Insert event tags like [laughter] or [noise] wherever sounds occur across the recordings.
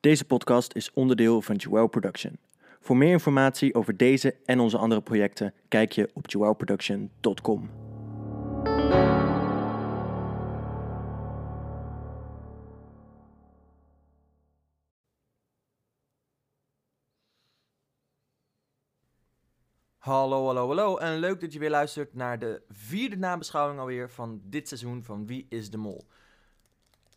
Deze podcast is onderdeel van Joel Production. Voor meer informatie over deze en onze andere projecten kijk je op joelproduction.com. Hallo, hallo, hallo. En leuk dat je weer luistert naar de vierde nabeschouwing alweer van dit seizoen van Wie is de Mol.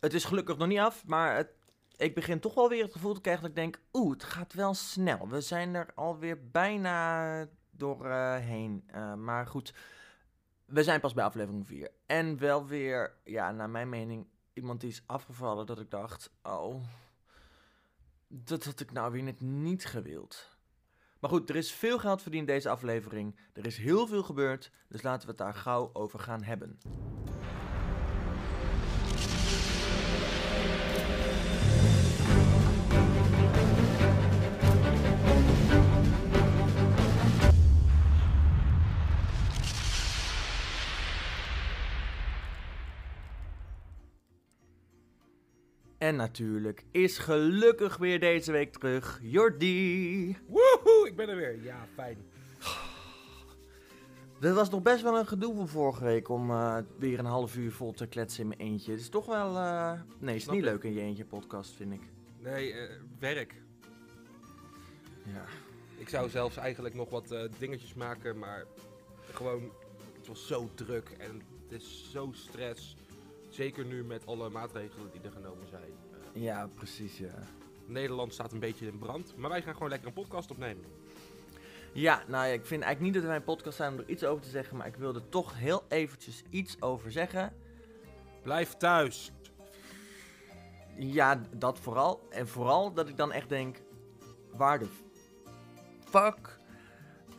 Het is gelukkig nog niet af, maar het, ik begin toch wel weer het gevoel te krijgen dat ik denk... Oeh, het gaat wel snel. We zijn er alweer bijna doorheen. Uh, maar goed, we zijn pas bij aflevering 4. En wel weer, ja, naar mijn mening, iemand die is afgevallen dat ik dacht... Oh, dat had ik nou weer net niet gewild. Maar goed, er is veel geld verdiend deze aflevering. Er is heel veel gebeurd, dus laten we het daar gauw over gaan hebben. En natuurlijk is gelukkig weer deze week terug Jordi. Woehoe, ik ben er weer. Ja, fijn. Dat was nog best wel een gedoe van vorige week om uh, weer een half uur vol te kletsen in mijn eentje. Het is toch wel... Uh... Nee, het is niet leuk in je eentje podcast, vind ik. Nee, uh, werk. Ja. Ik zou zelfs eigenlijk nog wat dingetjes maken, maar gewoon... Het was zo druk en het is zo stress. Zeker nu met alle maatregelen die er genomen zijn. Ja, precies, ja. Nederland staat een beetje in brand, maar wij gaan gewoon lekker een podcast opnemen. Ja, nou ja, ik vind eigenlijk niet dat wij een podcast zijn om er iets over te zeggen, maar ik wilde toch heel eventjes iets over zeggen. Blijf thuis. Ja, dat vooral. En vooral dat ik dan echt denk, waar de fuck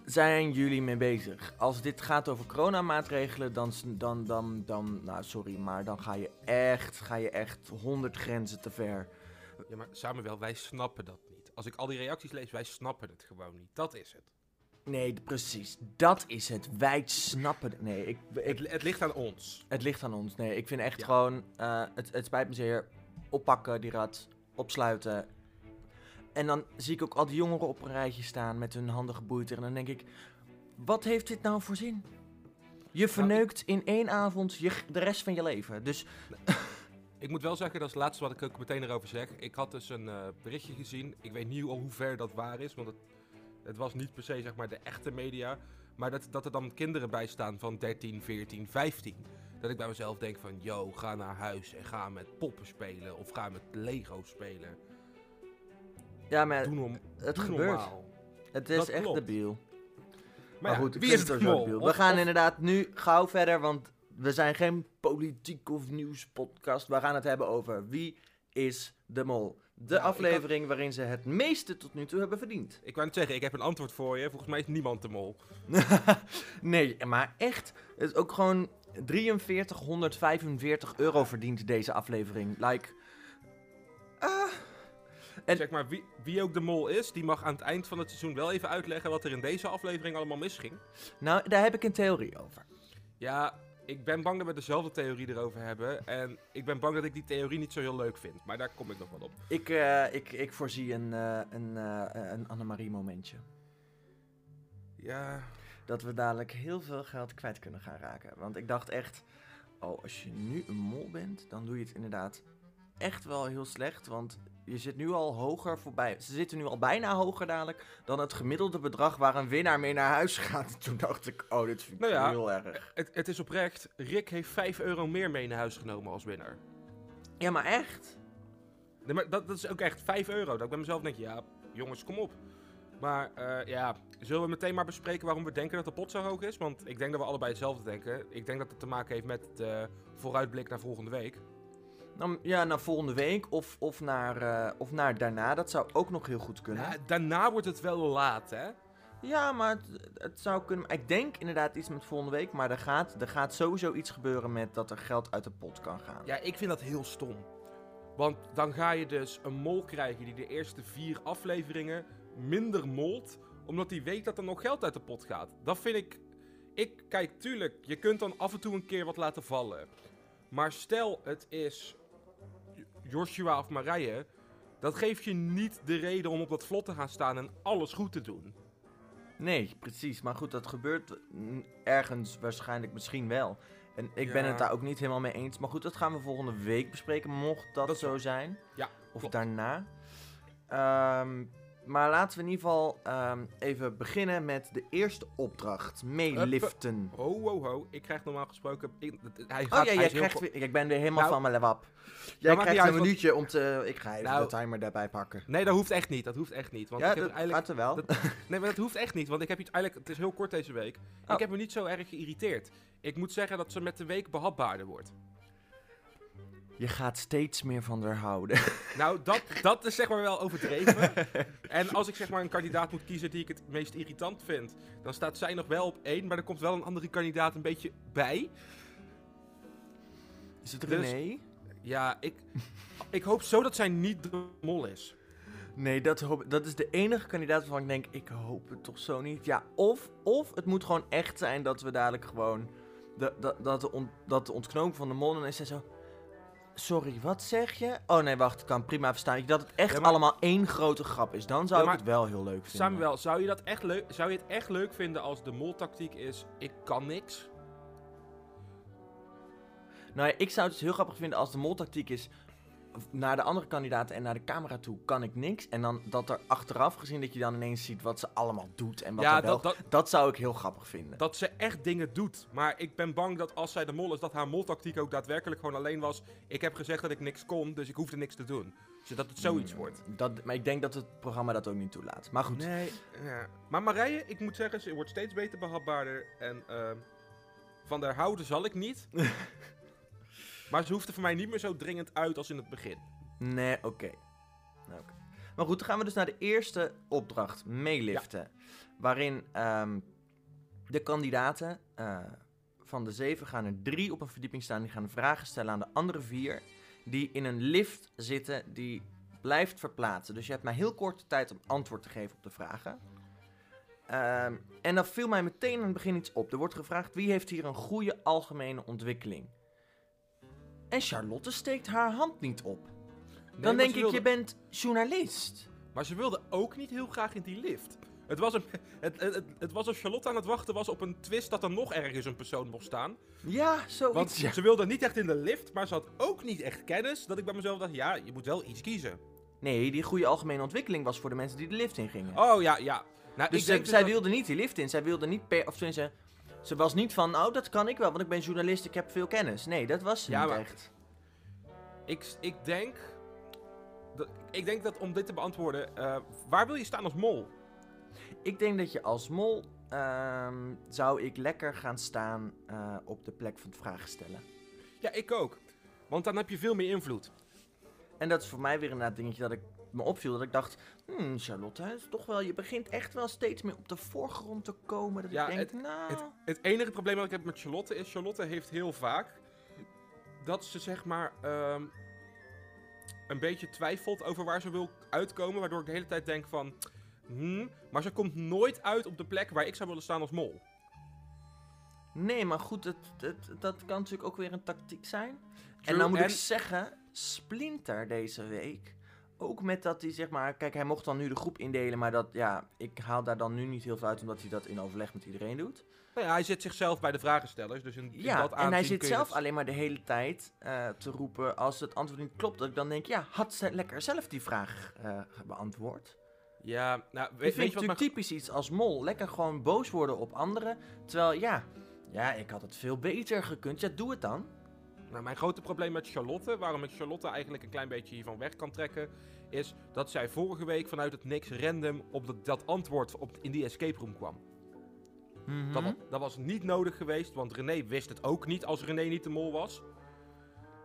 zijn jullie mee bezig? Als dit gaat over coronamaatregelen, dan, dan, dan, dan, nou sorry, maar dan ga je echt, ga je echt honderd grenzen te ver. Ja, maar Samuel, wij snappen dat niet. Als ik al die reacties lees, wij snappen het gewoon niet. Dat is het. Nee, precies. Dat is het. Wij snappen het. Nee, ik, ik, het, het, ligt aan ons. Het ligt aan ons. Nee, ik vind echt gewoon, uh, het, het spijt me zeer, oppakken die rat, opsluiten en dan zie ik ook al die jongeren op een rijtje staan met hun handen geboeid. En dan denk ik, wat heeft dit nou voor zin? Je verneukt in één avond je, de rest van je leven. Dus... [laughs] Ik moet wel zeggen, dat is het laatste wat ik ook meteen erover zeg. Ik had dus een uh, berichtje gezien. Ik weet niet al hoe ver dat waar is, want het, het, was niet per se zeg maar de echte media. Maar dat, dat er dan kinderen bij staan van 13, 14, 15. Dat ik bij mezelf denk van, yo, ga naar huis en ga met poppen spelen. Of ga met Lego spelen. Ja, maar het gebeurt. Normaal. Het is echt debiel. Maar, maar goed, wie is het mol? We gaan inderdaad nu gauw verder, want we zijn geen politiek of nieuwspodcast. We gaan het hebben over wie is de mol. De aflevering waarin ze het meeste tot nu toe hebben verdiend. Ik wou het zeggen, ik heb een antwoord voor je. Volgens mij is niemand de mol. [laughs] nee, maar echt. Het is ook gewoon 4345 euro verdiend deze aflevering. Like... En zeg maar, wie, wie ook de mol is, die mag aan het eind van het seizoen wel even uitleggen wat er in deze aflevering allemaal misging. Nou, daar heb ik een theorie over. Ja, ik ben bang dat we dezelfde theorie erover hebben. En ik ben bang dat ik die theorie niet zo heel leuk vind. Maar daar kom ik nog wel op. Ik, uh, ik, ik voorzie een, uh, een, uh, een Annemarie momentje. Ja. Dat we dadelijk heel veel geld kwijt kunnen gaan raken. Want ik dacht echt, oh, als je nu een mol bent, dan doe je het inderdaad echt wel heel slecht. Want je zit nu al hoger voorbij. Ze zitten nu al bijna hoger dadelijk dan het gemiddelde bedrag waar een winnaar mee naar huis gaat. [laughs] Toen dacht ik, oh, dit vind ik nou heel erg. Het, het is oprecht. Rick heeft 5 euro meer mee naar huis genomen als winnaar. Ja, maar echt? Nee, maar dat, dat is ook echt 5 euro. Dat ik bij mezelf denk, ja, jongens, kom op. Maar uh, ja, zullen we meteen maar bespreken waarom we denken dat de pot zo hoog is? Want ik denk dat we allebei hetzelfde denken. Ik denk dat het te maken heeft met de vooruitblik naar volgende week. Nou, ja, naar volgende week of, of, naar, uh, of naar daarna. Dat zou ook nog heel goed kunnen. Ja, daarna wordt het wel laat, hè? Ja, maar het, het, zou kunnen. Ik denk inderdaad iets met volgende week. Maar er gaat, er gaat sowieso iets gebeuren met dat er geld uit de pot kan gaan. Ja, ik vind dat heel stom. Want dan ga je dus een mol krijgen die de eerste vier afleveringen minder molt. Omdat hij weet dat er nog geld uit de pot gaat. Dat vind ik. Ik, kijk, tuurlijk, je kunt dan af en toe een keer wat laten vallen. Maar stel, het is Joshua of Marije, dat geeft je niet de reden om op dat vlot te gaan staan en alles goed te doen. Nee, precies. Maar goed, dat gebeurt ergens waarschijnlijk misschien wel. En ik ben het daar ook niet helemaal mee eens. Maar goed, dat gaan we volgende week bespreken, mocht dat, zo zijn. Ja, Of klopt. daarna. Ehm, maar laten we in ieder geval ehm, even beginnen met de eerste opdracht. Meeliften. Ho, ho, ho. Ik krijg normaal gesproken... ik- hij Oh gaat, ja, hij jij krijgt weer, ik ben weer helemaal Nou, van mijn lewap. Jij krijgt uit, een want- minuutje om te... Ik ga even Nou, de timer daarbij pakken. Nee, dat hoeft echt niet. Dat hoeft echt niet. Want ja, ik heb dat eigenlijk... gaat wel. dat- Nee, maar dat hoeft echt niet. Want ik heb iets eigenlijk... Het is heel kort deze week. Oh. Ik heb me niet zo erg geïrriteerd. Ik moet zeggen dat ze met de week behapbaarder wordt. Je gaat steeds meer van haar houden. [laughs] Nou, dat, dat is zeg maar wel overdreven. [laughs] en als ik zeg maar een kandidaat moet kiezen die ik het meest irritant vind, dan staat zij nog wel op één, maar er komt wel een andere kandidaat een beetje bij. Is het Dus- René? Ja, ik, ik hoop zo dat zij niet de mol is. Nee, dat, hoop, dat is de enige kandidaat waarvan ik denk, ik hoop het toch zo niet. Ja, of, of het moet gewoon echt zijn dat we dadelijk gewoon... De, dat, dat, de on- dat de ontknoping van de mol en is zij zo... Sorry, wat zeg je? Oh nee, wacht, ik kan prima verstaan. Dat het echt Ja, maar- allemaal één grote grap is. Dan zou Ja, ik het wel heel leuk vinden. Samuel, zou je, dat echt leuk, zou je het echt leuk vinden als de moltactiek is, ik kan niks? Nou ja, ik zou het dus heel grappig vinden als de moltactiek is... Naar de andere kandidaten en naar de camera toe kan ik niks. En dan dat er achteraf gezien dat je dan ineens ziet wat ze allemaal doet en wat ja, wel... dat, Dat, dat, zou ik heel grappig vinden. dat ze echt dingen doet. Maar ik ben bang dat als zij de mol is, dat haar moltactiek ook daadwerkelijk gewoon alleen was. Ik heb gezegd dat ik niks kon, dus ik hoefde niks te doen. Zodat het zoiets Hmm, wordt. Dat, maar ik denk dat het programma dat ook niet toelaat. Maar goed. Nee, ja. Maar Marije, ik moet zeggen, ze wordt steeds beter behapbaarder. En ehm, van der houden zal ik niet. [laughs] maar ze hoeft er voor mij niet meer zo dringend uit als in het begin. Nee, oké. Nou, oké. Maar goed, dan gaan we dus naar de eerste opdracht, meeliften. Waarin ehm, de kandidaten eh, van de zeven gaan er drie op een verdieping staan. Die gaan vragen stellen aan de andere vier. Die in een lift zitten die blijft verplaatsen. Dus je hebt maar heel korte tijd om antwoord te geven op de vragen. Ehm, en dan viel mij meteen aan het begin iets op. Er wordt gevraagd wie heeft hier een goede algemene ontwikkeling. En Charlotte steekt haar hand niet op. Nee, Dan denk ik, wilde- je bent journalist. Maar ze wilde ook niet heel graag in die lift. Het was, een, het, het, het, was alsof Charlotte aan het wachten was op een twist dat er nog ergens een persoon mocht staan. Ja, zoiets. Want ja. ze wilde niet echt in de lift, maar ze had ook niet echt kennis. Dat ik bij mezelf dacht, ja, je moet wel iets kiezen. Nee, die goede algemene ontwikkeling was voor de mensen die de lift in gingen. Oh ja, ja. Nou, dus ik dus zij dat- wilde niet die lift in. Zij wilde niet per... Of tenminste, ze was niet van, oh, dat kan ik wel, want ik ben journalist, ik heb veel kennis. Nee, dat was ze Ja, niet maar- echt. Ik, ik denk. Dat, ik denk dat om dit te beantwoorden. eh, waar wil je staan als mol? Ik denk dat je als mol, ehm, zou ik lekker gaan staan eh, op de plek van het vragen stellen. Ja, ik ook. Want dan heb je veel meer invloed. En dat is voor mij weer een dingetje dat ik me opviel. Dat ik dacht, hmm, Charlotte, het is toch wel, je begint echt wel steeds meer op de voorgrond te komen. Dat Ja, ik denk, nou... Het, het enige probleem dat ik heb met Charlotte is. Charlotte heeft heel vaak. dat ze zeg maar. ehm, een beetje twijfelt over waar ze wil uitkomen. Waardoor ik de hele tijd denk van. Hmm, maar ze komt nooit uit op de plek waar ik zou willen staan als mol. Nee, maar goed, het, het, dat kan natuurlijk ook weer een tactiek zijn. en nou moet ik en- zeggen, Splinter deze week. Ook met dat hij zeg maar, kijk, hij mocht dan nu de groep indelen, maar dat, ja, ik haal daar dan nu niet heel veel uit, omdat hij dat in overleg met iedereen doet. Nou ja, hij zit zichzelf bij de vragenstellers. Dus in, in Ja, dat en hij zit zelf het- alleen maar de hele tijd eh, te roepen als het antwoord niet klopt. Dat ik dan denk, ja, had ze lekker zelf die vraag eh, beantwoord. Ja, nou, weet, vind weet je wat natuurlijk typisch iets als mol. Lekker gewoon boos worden op anderen. Terwijl, ja, ja, ik had het veel beter gekund. Ja, doe het dan. Nou, mijn grote probleem met Charlotte, waarom ik Charlotte eigenlijk een klein beetje hiervan weg kan trekken, is dat zij vorige week vanuit het niks random op dat, dat antwoord op, in die escape room kwam. Dat, wa- dat was niet nodig geweest, want René wist het ook niet als René niet de mol was.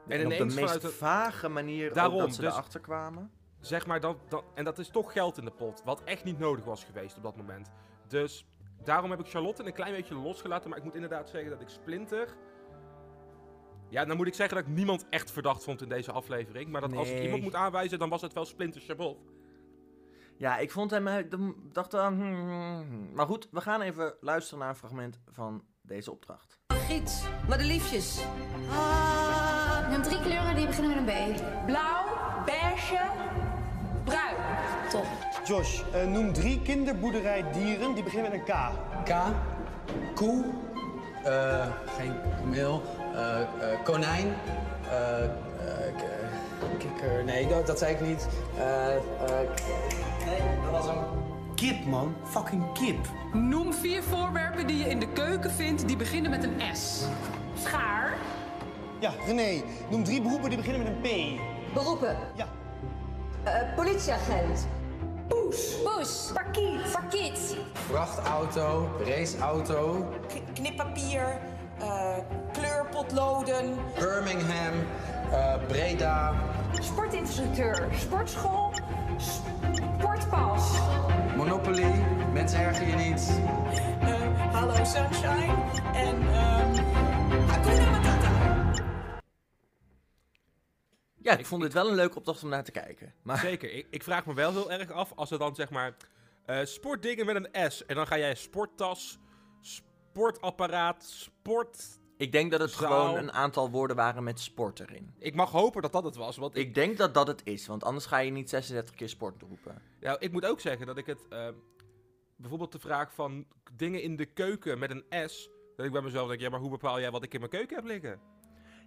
En, En op de meest het- vage manier Daarom, dat ze dus- erachter kwamen. Zeg maar, dat, dat, en dat is toch geld in de pot, wat echt niet nodig was geweest op dat moment. Dus daarom heb ik Charlotte een klein beetje losgelaten, maar ik moet inderdaad zeggen dat ik Splinter... Ja, dan moet ik zeggen dat ik niemand echt verdacht vond in deze aflevering. Maar dat als ik iemand moet aanwijzen, dan was het wel Splinter Chabot. Ja, ik vond hem... dan dacht aan... hmm, hmm, hmm. Maar goed, we gaan even luisteren naar een fragment van deze opdracht. Giet, maar de liefjes. Ah, hebt drie kleuren die beginnen met een B. blauw, beige, Josh, eh, noem drie kinderboerderijdieren die beginnen met een K. K, koe, eh, geen kameel, eh, eh, konijn, eh, eh, k- kikker, nee, dat, dat zei ik niet. Eh, eh, nee, dat was hem. Kip, man. Fucking kip. Noem vier voorwerpen die je in de keuken vindt die beginnen met een S. Schaar. Ja, René, noem drie beroepen die beginnen met een P. Beroepen. Ja. Eh, politieagent. Poes. Poes. Parkiet. Parkiet. Vrachtauto, raceauto, K- knippapier, eh, kleurpotloden, Birmingham, eh, Breda, Sportinstructeur. Sportschool. Sportpas. Monopoly, mensen erger je niet. eh, Hallo Sunshine en Hakuna Matata. Ja, ik vond dit wel een leuke opdracht om naar te kijken. Maar Zeker. Ik, ik vraag me wel heel erg af als er dan zeg maar eh, sportdingen met een S. En dan ga jij sporttas, sportapparaat, sport. ik denk dat het Zaal. gewoon een aantal woorden waren met sport erin. Ik mag hopen dat dat het was. Want ik, Ik denk dat dat het is, want anders ga je niet 36 keer sport roepen. nou, ik moet ook zeggen dat ik het. eh, bijvoorbeeld de vraag van dingen in de keuken met een S. Dat ik bij mezelf denk, ja, maar hoe bepaal jij wat ik in mijn keuken heb liggen?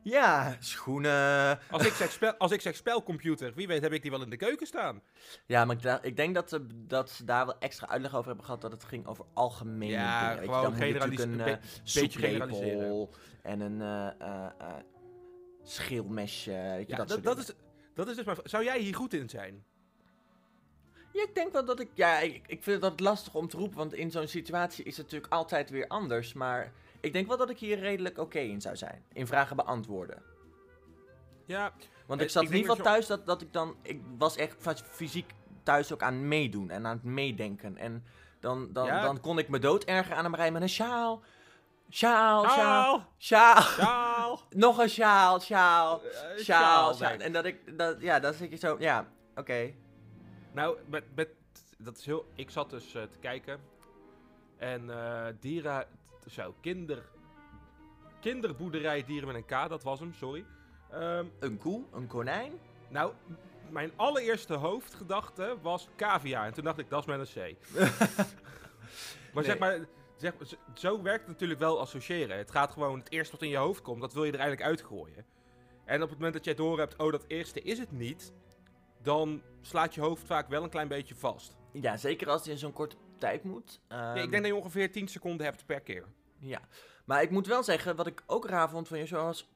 Ja, schoenen. Als ik zeg, spel, als ik zeg spelcomputer, wie weet heb ik die wel in de keuken staan. Ja, maar ik, da- ik denk dat ze, dat ze daar wel extra uitleg over hebben gehad dat het ging over algemene Ja, dingen. weet je. gewoon Dan moet je generalis- natuurlijk een eh, beetje generaliseren. En een eh, eh, eh, schilmesje. Weet je, Ja, dat, is, dat is dus maar. Zou jij hier goed in zijn? Ja, ik denk wel dat ik... Ja, ik, ik vind dat lastig om te roepen, want in zo'n situatie is het natuurlijk altijd weer anders. Maar ik denk wel dat ik hier redelijk oké in zou zijn. In vragen beantwoorden. Ja, Want Eh, ik zat ik in ieder denk geval dat thuis dat, dat ik dan... Ik was echt fysiek thuis ook aan meedoen en aan het meedenken. En dan, dan, Ja. dan kon ik me dood erger aan hem rijden met een sjaal. Sjaal, sjaal, Sjaal. [laughs] Nog een sjaal, sjaal, Eh, sjaal. En dat ik... Dat, ja, dan zit je zo... Ja, oké. Nou, met, met, dat is heel. Ik zat dus eh, te kijken. En eh dieren. Zo, kinder. Kinderboerderij dieren met een K, dat was hem, sorry. Ehm, Een koe, een konijn. nou, mijn allereerste hoofdgedachte was cavia. En toen dacht ik, dat is met een C. [laughs] maar zeg maar, zeg, zo werkt het natuurlijk wel associëren. Het gaat gewoon, het eerste wat in je hoofd komt, dat wil je er eigenlijk uitgooien. En op het moment dat jij door hebt, oh, dat eerste is het niet. Dan slaat je hoofd vaak wel een klein beetje vast. Ja, zeker als het in zo'n korte tijd moet. Ehm, ik denk dat je ongeveer 10 seconden hebt per keer. Ja, maar ik moet wel zeggen, wat ik ook raar vond van je, zoals...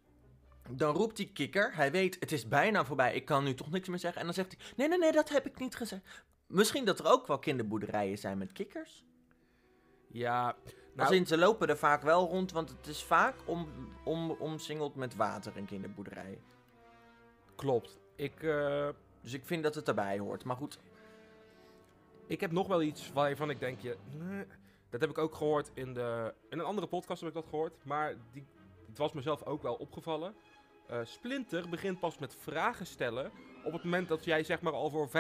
Dan roept die kikker, hij weet, het is bijna voorbij, ik kan nu toch niks meer zeggen. En dan zegt hij, nee, nee, nee, dat heb ik niet gezegd. Misschien dat er ook wel kinderboerderijen zijn met kikkers. Ja, Als nou, in, ze lopen er vaak wel rond, want het is vaak om, om, omsingeld met water, een kinderboerderij. klopt. Ik, eh, Dus ik vind dat het erbij hoort. Maar goed, ik heb nog wel iets waarvan ik denk, je, nee, dat heb ik ook gehoord in, de, in een andere podcast heb ik dat gehoord. Maar die, het was mezelf ook wel opgevallen. Eh, Splinter begint pas met vragen stellen op het moment dat jij zeg maar al voor 75%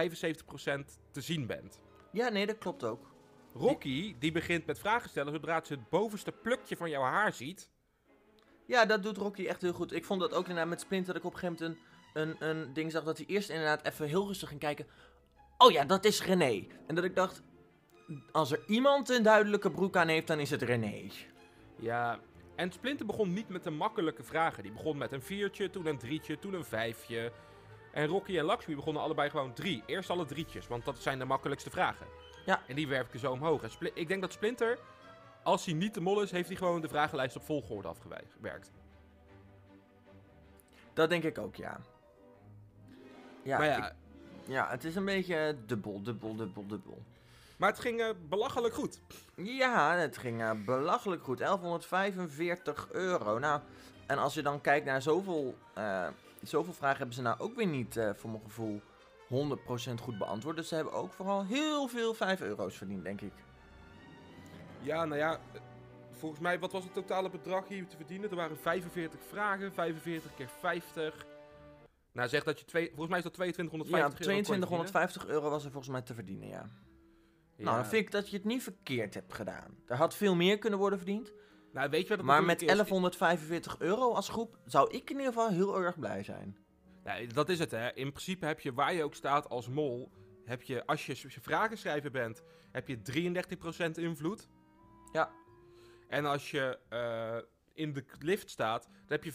te zien bent. ja, nee, dat klopt ook. Rocky, die begint met vragen stellen zodra ze het bovenste plukje van jouw haar ziet. Ja, dat doet Rocky echt heel goed. Ik vond dat ook inderdaad met Splinter dat ik op een gegeven moment een, een, een ding zag dat hij eerst inderdaad even heel rustig ging kijken. Oh ja, dat is René. En dat ik dacht, als er iemand een duidelijke broek aan heeft, dan is het René. Ja, en Splinter begon niet met de makkelijke vragen. Die begon met een viertje, toen een drietje, toen een vijfje. En Rocky en Lakshmi begonnen allebei gewoon drie. Eerst alle drietjes, want dat zijn de makkelijkste vragen. Ja. En die werken zo omhoog. En ik denk dat Splinter, als hij niet de mol is, heeft hij gewoon de vragenlijst op volgorde afgewerkt. Dat denk ik ook, ja. Ja, maar ja, ik- ja, het is een beetje dubbel, dubbel, dubbel, dubbel. maar het ging eh, belachelijk goed. Ja, het ging eh, belachelijk goed. 1145 euro. Nou, en als je dan kijkt naar zoveel, eh, zoveel vragen hebben ze nou ook weer niet, voor mijn gevoel, 100% goed beantwoord. Dus ze hebben ook vooral heel veel 5 euro's verdiend, denk ik. Ja, nou ja, volgens mij, wat was het totale bedrag hier te verdienen? Er waren 45 vragen, 45 keer 50. Nou, zeg dat je twee, volgens mij is dat 2250 Ja, euro kon je verdienen. 2250 euro was er volgens mij te verdienen, ja. Ja. Nou, dan vind ik dat je het niet verkeerd hebt gedaan. Er had veel meer kunnen worden verdiend. Nou, weet je wat het Maar met natuurlijk is? 1145 euro als groep zou ik in ieder geval heel erg blij zijn. Nee, dat is het hè. In principe heb je waar je ook staat als mol heb je, als je, als je vragen schrijver bent, heb je 33% invloed. Ja. En als je eh, in de lift staat, dan heb je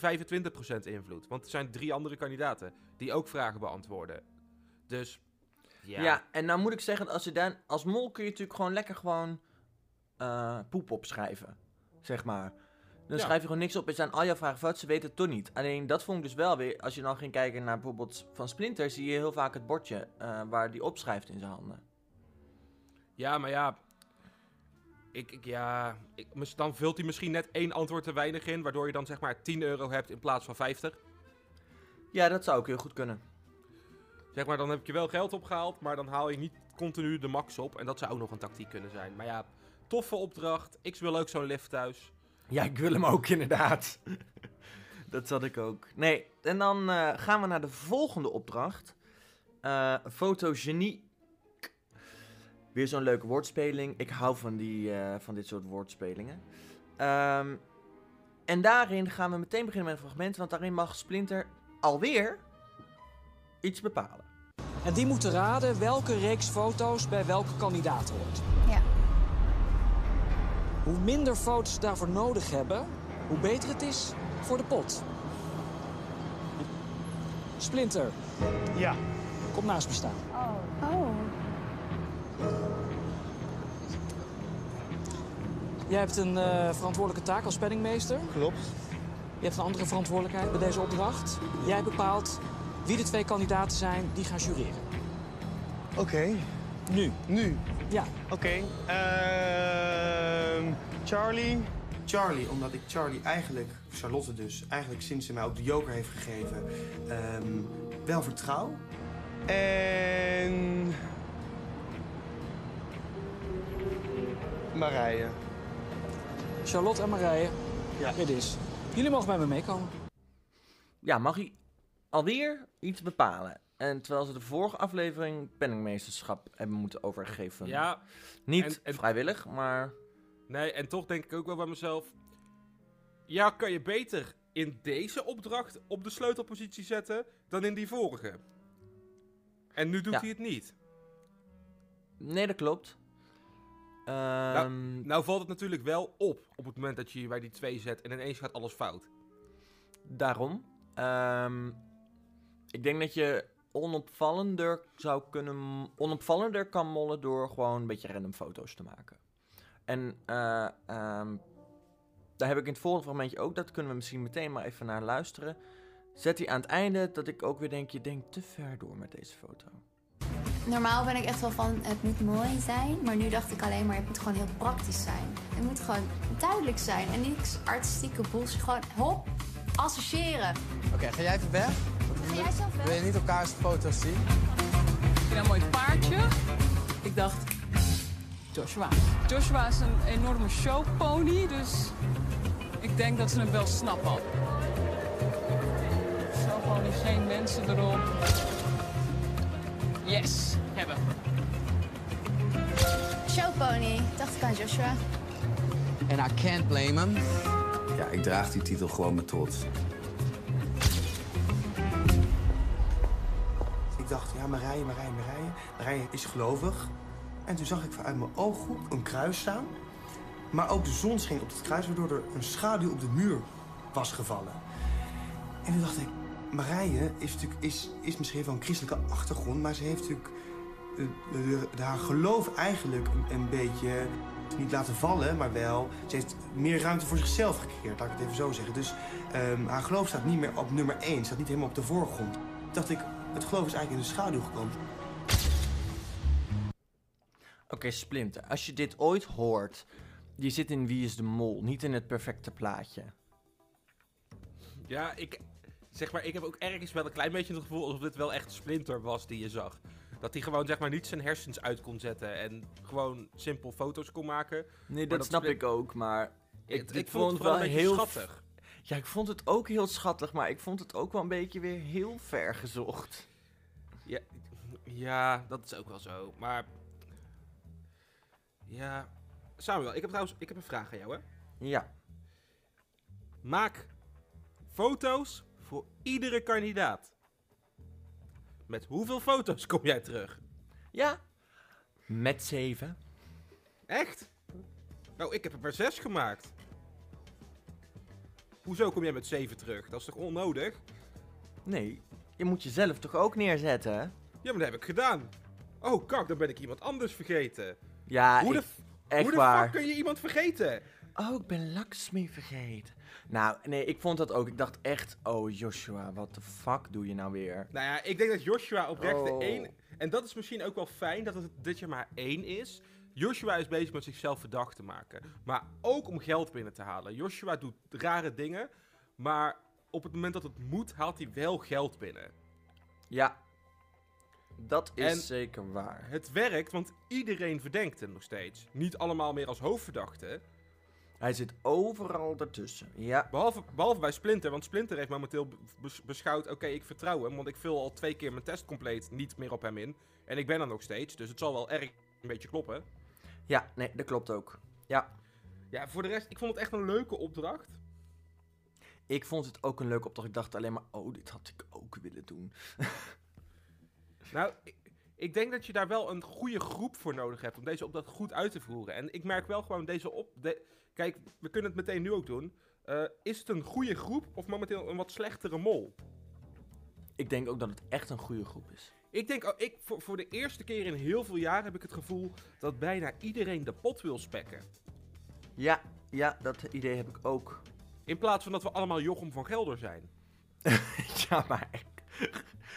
25% invloed. Want er zijn drie andere kandidaten die ook vragen beantwoorden. Dus, ja. Ja. en nou moet ik zeggen, als, je dan, als mol kun je natuurlijk gewoon lekker gewoon eh, poep opschrijven. Zeg maar. Dan Ja. schrijf je gewoon niks op en zijn al jouw vragen fout, ze weten het toch niet. Alleen dat vond ik dus wel weer, als je dan ging kijken naar bijvoorbeeld van Splinter, zie je heel vaak het bordje eh, waar die opschrijft in zijn handen. Ja, maar ja. Ik, ik, ja ik, dan vult hij misschien net één antwoord te weinig in, waardoor je dan zeg maar 10 euro hebt in plaats van 50. Ja, dat zou ook heel goed kunnen. Zeg maar, dan heb je wel geld opgehaald, maar dan haal je niet continu de max op. En dat zou ook nog een tactiek kunnen zijn. Maar ja, toffe opdracht. Ik wil ook zo'n lift thuis. Ja, ik wil hem ook inderdaad. [laughs] dat zat ik ook. Nee, en dan eh, gaan we naar de volgende opdracht. Eh fotogenie. Weer zo'n leuke woordspeling. Ik hou van, die, eh, van dit soort woordspelingen. Ehm, en daarin gaan we meteen beginnen met een fragment, want daarin mag Splinter alweer iets bepalen. En die moeten raden welke reeks foto's bij welke kandidaat hoort. Ja. Hoe minder foto's ze daarvoor nodig hebben, hoe beter het is voor de pot. Splinter, Ja. kom naast me staan. Oh. Jij hebt een eh, verantwoordelijke taak als penningmeester. Klopt. Je hebt een andere verantwoordelijkheid bij deze opdracht. Jij bepaalt wie de twee kandidaten zijn die gaan jureren. Oké. Nu. Nu. Ja. Oké. Ehm, Charlie. Charlie, omdat ik Charlie eigenlijk, Charlotte dus, eigenlijk sinds ze mij ook de joker heeft gegeven, ehm, wel vertrouw. En... Marije. Charlotte en Marije. Ja. Dit is. Jullie mogen bij me meekomen. Ja, mag hij alweer iets bepalen? En terwijl ze de vorige aflevering penningmeesterschap hebben moeten overgeven. Ja, Niet en- en- vrijwillig, maar nee, en toch denk ik ook wel bij mezelf. Ja, kan je beter in deze opdracht op de sleutelpositie zetten dan in die vorige. En nu doet Ja. hij het niet. nee, dat klopt. Ehm, Nou valt het natuurlijk wel op op het moment dat je bij die twee zet en ineens gaat alles fout. Daarom. Ehm, ik denk dat je onopvallender zou kunnen... Onopvallender kan mollen door gewoon een beetje random foto's te maken. En eh, ehm, daar heb ik in het volgende fragmentje ook. Dat kunnen we misschien meteen maar even naar luisteren. Zet hij aan het einde dat ik ook weer denk... Je denkt te ver door met deze foto. Normaal ben ik echt wel van het moet mooi zijn, maar nu dacht ik alleen maar het moet gewoon heel praktisch zijn. Het moet gewoon duidelijk zijn en niks artistieke bullshit. Gewoon hop, associëren. Oké, ga jij even weg? Ga jij zelf weg? Wil je niet elkaars foto's zien? Ik vind een mooi paardje. Ik dacht, Joshua. Joshua is een enorme showpony, dus ik denk dat ze hem wel snappen. Showpony, geen mensen erop. Yes, hebben. Showpony, dacht ik aan Joshua. En I can't blame him. Ja, ik draag die titel gewoon met trots. Ik dacht, ja, Marije, Marije, Marije. Marije is gelovig. En toen zag ik vanuit mijn ooghoek een kruis staan. Maar ook de zon scheen op het kruis, waardoor er een schaduw op de muur was gevallen. En toen dacht ik, Marije is, natuurlijk, is, is misschien wel een christelijke achtergrond, maar ze heeft natuurlijk eh, de- de- haar geloof eigenlijk een, een beetje niet laten vallen, maar wel, ze heeft meer ruimte voor zichzelf gecreëerd, laat ik het even zo zeggen. Dus ehm, haar geloof staat niet meer op nummer 1, staat niet helemaal op de voorgrond. dacht ik, het geloof is eigenlijk in de schaduw gekomen. Oké, Splinter. Als je dit ooit hoort... Je zit in Wie is de Mol, niet in het perfecte plaatje. Ja, ik, zeg maar, ik heb ook ergens wel een klein beetje het gevoel alsof dit wel echt Splinter was die je zag. Dat hij gewoon zeg maar niet zijn hersens uit kon zetten en gewoon simpel foto's kon maken. Nee, dat, snap ik ook, maar... Ik, Ik, ik, vond het wel heel schattig. Ja, ik vond het ook heel schattig, maar ik vond het ook wel een beetje weer heel ver gezocht. Ja, ja, dat is ook wel zo. Maar ja, Samuel, ik heb trouwens ik heb een vraag aan jou, hè? Ja. Maak foto's voor iedere kandidaat. Met hoeveel foto's kom jij terug? Ja. Met 7. Echt? Nou, ik heb er maar 6 gemaakt. Hoezo kom jij met 7 terug? Dat is toch onnodig? Nee, je moet jezelf toch ook neerzetten? hè? Ja, maar dat heb ik gedaan. Oh, kak, dan ben ik iemand anders vergeten. Ja, hoe de, ik- echt hoe de waar. fuck kun je iemand vergeten? Oh, ik ben Lakshmi vergeten. Nou, nee, ik vond dat ook. Ik dacht echt, oh Joshua, wat de fuck doe je nou weer? Nou ja, ik denk dat Joshua oprecht Oh. de één... En dat is misschien ook wel fijn dat het dit jaar maar één is. Joshua is bezig met zichzelf verdacht te maken. Maar ook om geld binnen te halen. Joshua doet rare dingen. Maar op het moment dat het moet, haalt hij wel geld binnen. Ja, dat is En- zeker waar. Het werkt, want iedereen verdenkt hem nog steeds. Niet allemaal meer als hoofdverdachte. Hij zit overal ertussen. Ja, Behalve, behalve bij Splinter, want Splinter heeft momenteel be- bes- beschouwd... Oké, ik vertrouw hem, want ik vul al twee keer mijn test compleet niet meer op hem in. En ik ben er nog steeds, dus het zal wel erg een beetje kloppen. ja, nee, dat klopt ook. Ja, Ja, voor de rest, ik vond het echt een leuke opdracht. ik vond het ook een leuke opdracht. Ik dacht alleen maar, oh, dit had ik ook willen doen. [laughs] Nou, ik, ik denk dat je daar wel een goede groep voor nodig hebt om deze opdracht goed uit te voeren. En ik merk wel gewoon deze op... de- Kijk, we kunnen het meteen nu ook doen. Eh, is het een goede groep of momenteel een wat slechtere mol? Ik denk ook dat het echt een goede groep is. Ik denk, oh, ik, voor, voor de eerste keer in heel veel jaar heb ik het gevoel dat bijna iedereen de pot wil spekken. Ja, ja, dat idee heb ik ook. In plaats van dat we allemaal Jochem van Gelder zijn. [laughs] ja, maar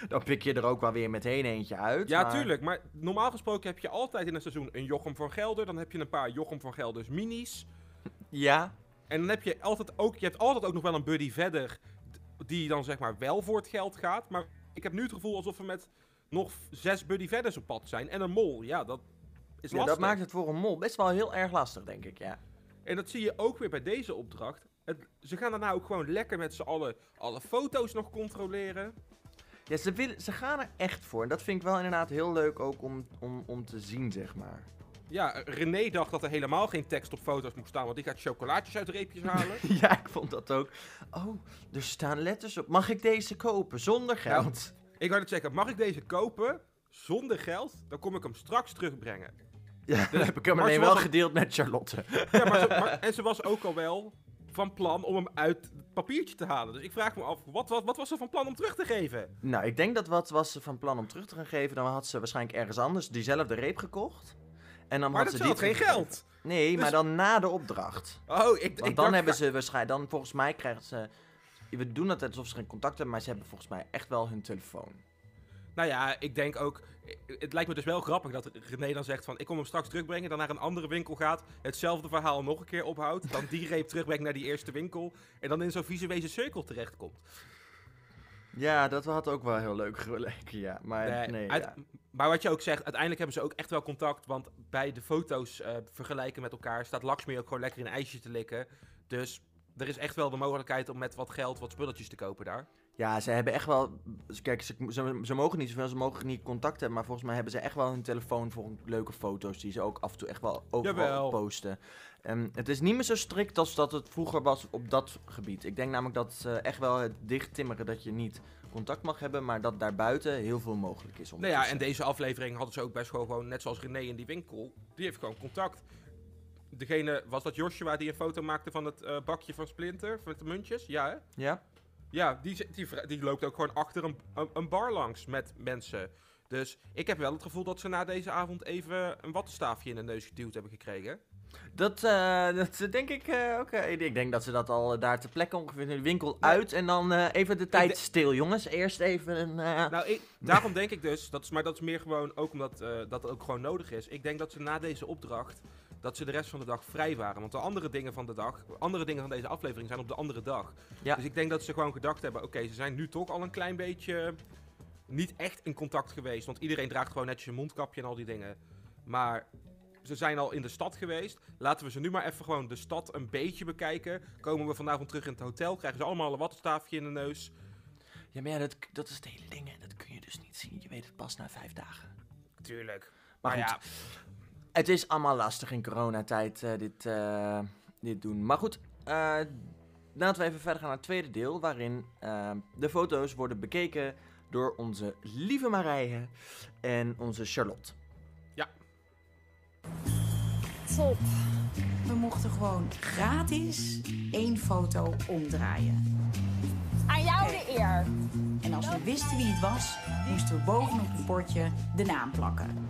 dan pik je er ook wel weer meteen eentje uit. Ja, maar- tuurlijk. Maar normaal gesproken heb je altijd in een seizoen een Jochem van Gelder. Dan heb je een paar Jochem van Gelders minis. Ja, En dan heb je altijd ook, je hebt altijd ook nog wel een buddy verder. Die dan zeg maar wel voor het geld gaat. Maar ik heb nu het gevoel alsof we met nog zes buddy verders op pad zijn. En een mol. Ja, dat is ja, lastig. dat maakt het voor een mol best wel heel erg lastig, denk ik, ja. En dat zie je ook weer bij deze opdracht. Het, ze gaan daarna ook gewoon lekker met z'n allen alle foto's nog controleren. Ja, ze, willen, ze gaan er echt voor. En dat vind ik wel inderdaad heel leuk ook om, om, om te zien, zeg maar. Ja, René dacht dat er helemaal geen tekst op foto's moest staan, want die gaat chocolaatjes uit reepjes [laughs] halen. ja, ik vond dat ook. Oh, er staan letters op. Mag ik deze kopen zonder Nou, geld? ik wou net zeggen, mag ik deze kopen zonder geld? Dan kom ik hem straks terugbrengen. ja, dan heb ik hem alleen wel gedeeld met Charlotte. Ja, maar, ze- [laughs] maar- en ze was ook al wel van plan om hem uit het papiertje te halen. Dus ik vraag me af, wat, wat, wat was ze van plan om terug te geven? nou, ik denk dat wat was ze van plan om terug te gaan geven. Dan had ze waarschijnlijk ergens anders diezelfde reep gekocht. En dan Maar had dat ze die geen geld. Nee, Dus- maar dan na de opdracht. Oh, ik, ik Want dan hebben ze waarschijnlijk, dan volgens mij krijgen ze. We doen het alsof ze geen contact hebben, maar ze hebben volgens mij echt wel hun telefoon. Nou ja, ik denk ook... Het lijkt me dus wel grappig dat René dan zegt van... Ik kom hem straks terugbrengen, dan naar een andere winkel gaat... Hetzelfde verhaal nog een keer ophoudt... Dan die reep terugbrengt naar die eerste winkel... En dan in zo'n visuele cirkel terechtkomt. Ja, dat had ook wel heel leuk geleken, ja. Maar nee, Nee, uit- ja. Maar wat je ook zegt, uiteindelijk hebben ze ook echt wel contact. Want bij de foto's eh, vergelijken met elkaar staat Lakshmi ook gewoon lekker in een ijsje te likken. Dus er is echt wel de mogelijkheid om met wat geld wat spulletjes te kopen daar. ja, ze hebben echt wel... Kijk, ze, ze, ze mogen niet zoveel, ze mogen niet contact hebben. Maar volgens mij hebben ze echt wel hun telefoon voor leuke foto's... die ze ook af en toe echt wel overal Jawel. posten. Ehm, het is niet meer zo strikt als dat het vroeger was op dat gebied. Ik denk namelijk dat ze echt wel het dicht timmeren dat je niet contact mag hebben... maar dat daarbuiten heel veel mogelijk is. Nou ja, en deze aflevering hadden ze ook best wel gewoon, net zoals René in die winkel, die heeft gewoon contact. Degene, was dat Joshua die een foto maakte van het eh, bakje van Splinter, van de muntjes? Ja, hè? Ja? Ja, die, die, loopt ook gewoon achter een, een, een bar langs met mensen. Dus ik heb wel het gevoel dat ze na deze avond even een wattenstaafje in de neus geduwd hebben gekregen. Dat, eh, [laughs] dat denk ik ook. eh, ik denk dat ze dat al daar ter plekke ongeveer in de winkel uit. En dan even de tijd stil, jongens. Eerst even een. Nou, ik, daarom denk ik dus, dat is, maar dat is meer gewoon ook omdat dat ook gewoon nodig is. Ik denk dat ze na deze opdracht, dat ze de rest van de dag vrij waren. Want de andere dingen van de dag, andere dingen van deze aflevering zijn op de andere dag. Ja. Dus ik denk dat ze gewoon gedacht hebben, oké, ze zijn nu toch al een klein beetje niet echt in contact geweest. Want iedereen draagt gewoon netjes een mondkapje en al die dingen. Maar ze zijn al in de stad geweest. Laten we ze nu maar even gewoon de stad een beetje bekijken. Komen we vanavond terug in het hotel, krijgen ze allemaal een wattenstaafje in de neus. Ja, maar ja, dat, dat is het hele ding. hè. Dat kun je dus niet zien. Je weet het pas na vijf dagen. Tuurlijk. Maar Maar goed, ja, het is allemaal lastig in coronatijd eh, dit, eh, dit doen. Maar goed, eh, laten we even verder gaan naar het tweede deel. Waarin de foto's worden bekeken door onze lieve Marije en onze Charlotte. Top. We mochten gewoon gratis één foto omdraaien. Aan jou de eer. En als we wisten wie het was, moesten we bovenop het bordje de naam plakken.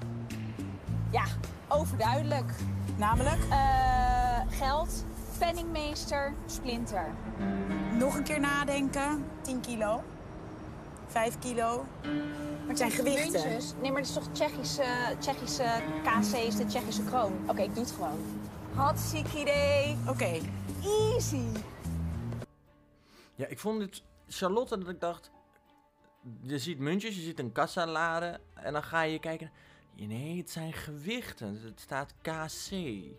Ja, overduidelijk. Namelijk? Eh, geld, penningmeester, splinter. Nog een keer nadenken. 10 kilo. 5 kilo. Maar het zijn gewichten. Muntjes. Nee, maar het is toch Tsjechische, Tsjechische KC is de Tsjechische kroon. Oké, ik doe het gewoon. Hartstikke idee. Oké. Easy. Ja, ik vond het Charlotte dat ik dacht... Je ziet muntjes, je ziet een kassa laden en dan ga je kijken... Nee, het zijn gewichten. Het staat KC. De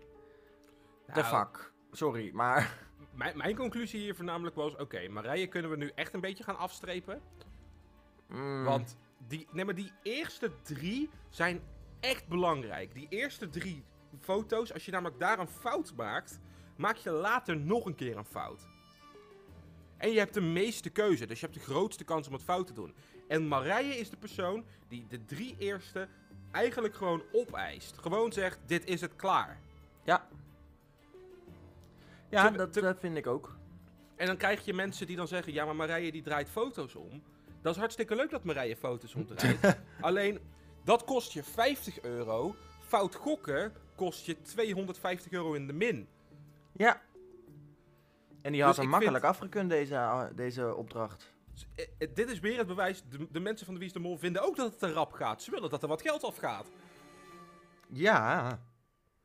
Nou, vak. Sorry, maar... [laughs] Mijn, mijn conclusie hier voornamelijk was... Oké, Marije kunnen we nu echt een beetje gaan afstrepen. Mm, Want die, nee, maar die eerste drie zijn echt belangrijk. Die eerste drie foto's, als je namelijk daar een fout maakt, maak je later nog een keer een fout. En je hebt de meeste keuze, dus je hebt de grootste kans om het fout te doen. En Marije is de persoon die de drie eerste eigenlijk gewoon opeist. Gewoon zegt, dit is het klaar. Ja. Ja, Te- dat te- vind ik ook. En dan krijg je mensen die dan zeggen, ja maar Marije die draait foto's om. Dat is hartstikke leuk dat Marije foto's omdraait. [laughs] Alleen, dat kost je 50 euro. Fout gokken kost je 250 euro in de min. Ja. En die had Dus hem makkelijk afgekund, deze, eh, deze opdracht. Dus, eh, eh, dit is weer het bewijs. De, de mensen van de Wie is de Mol vinden ook dat het te rap gaat. Ze willen dat er wat geld afgaat. Ja.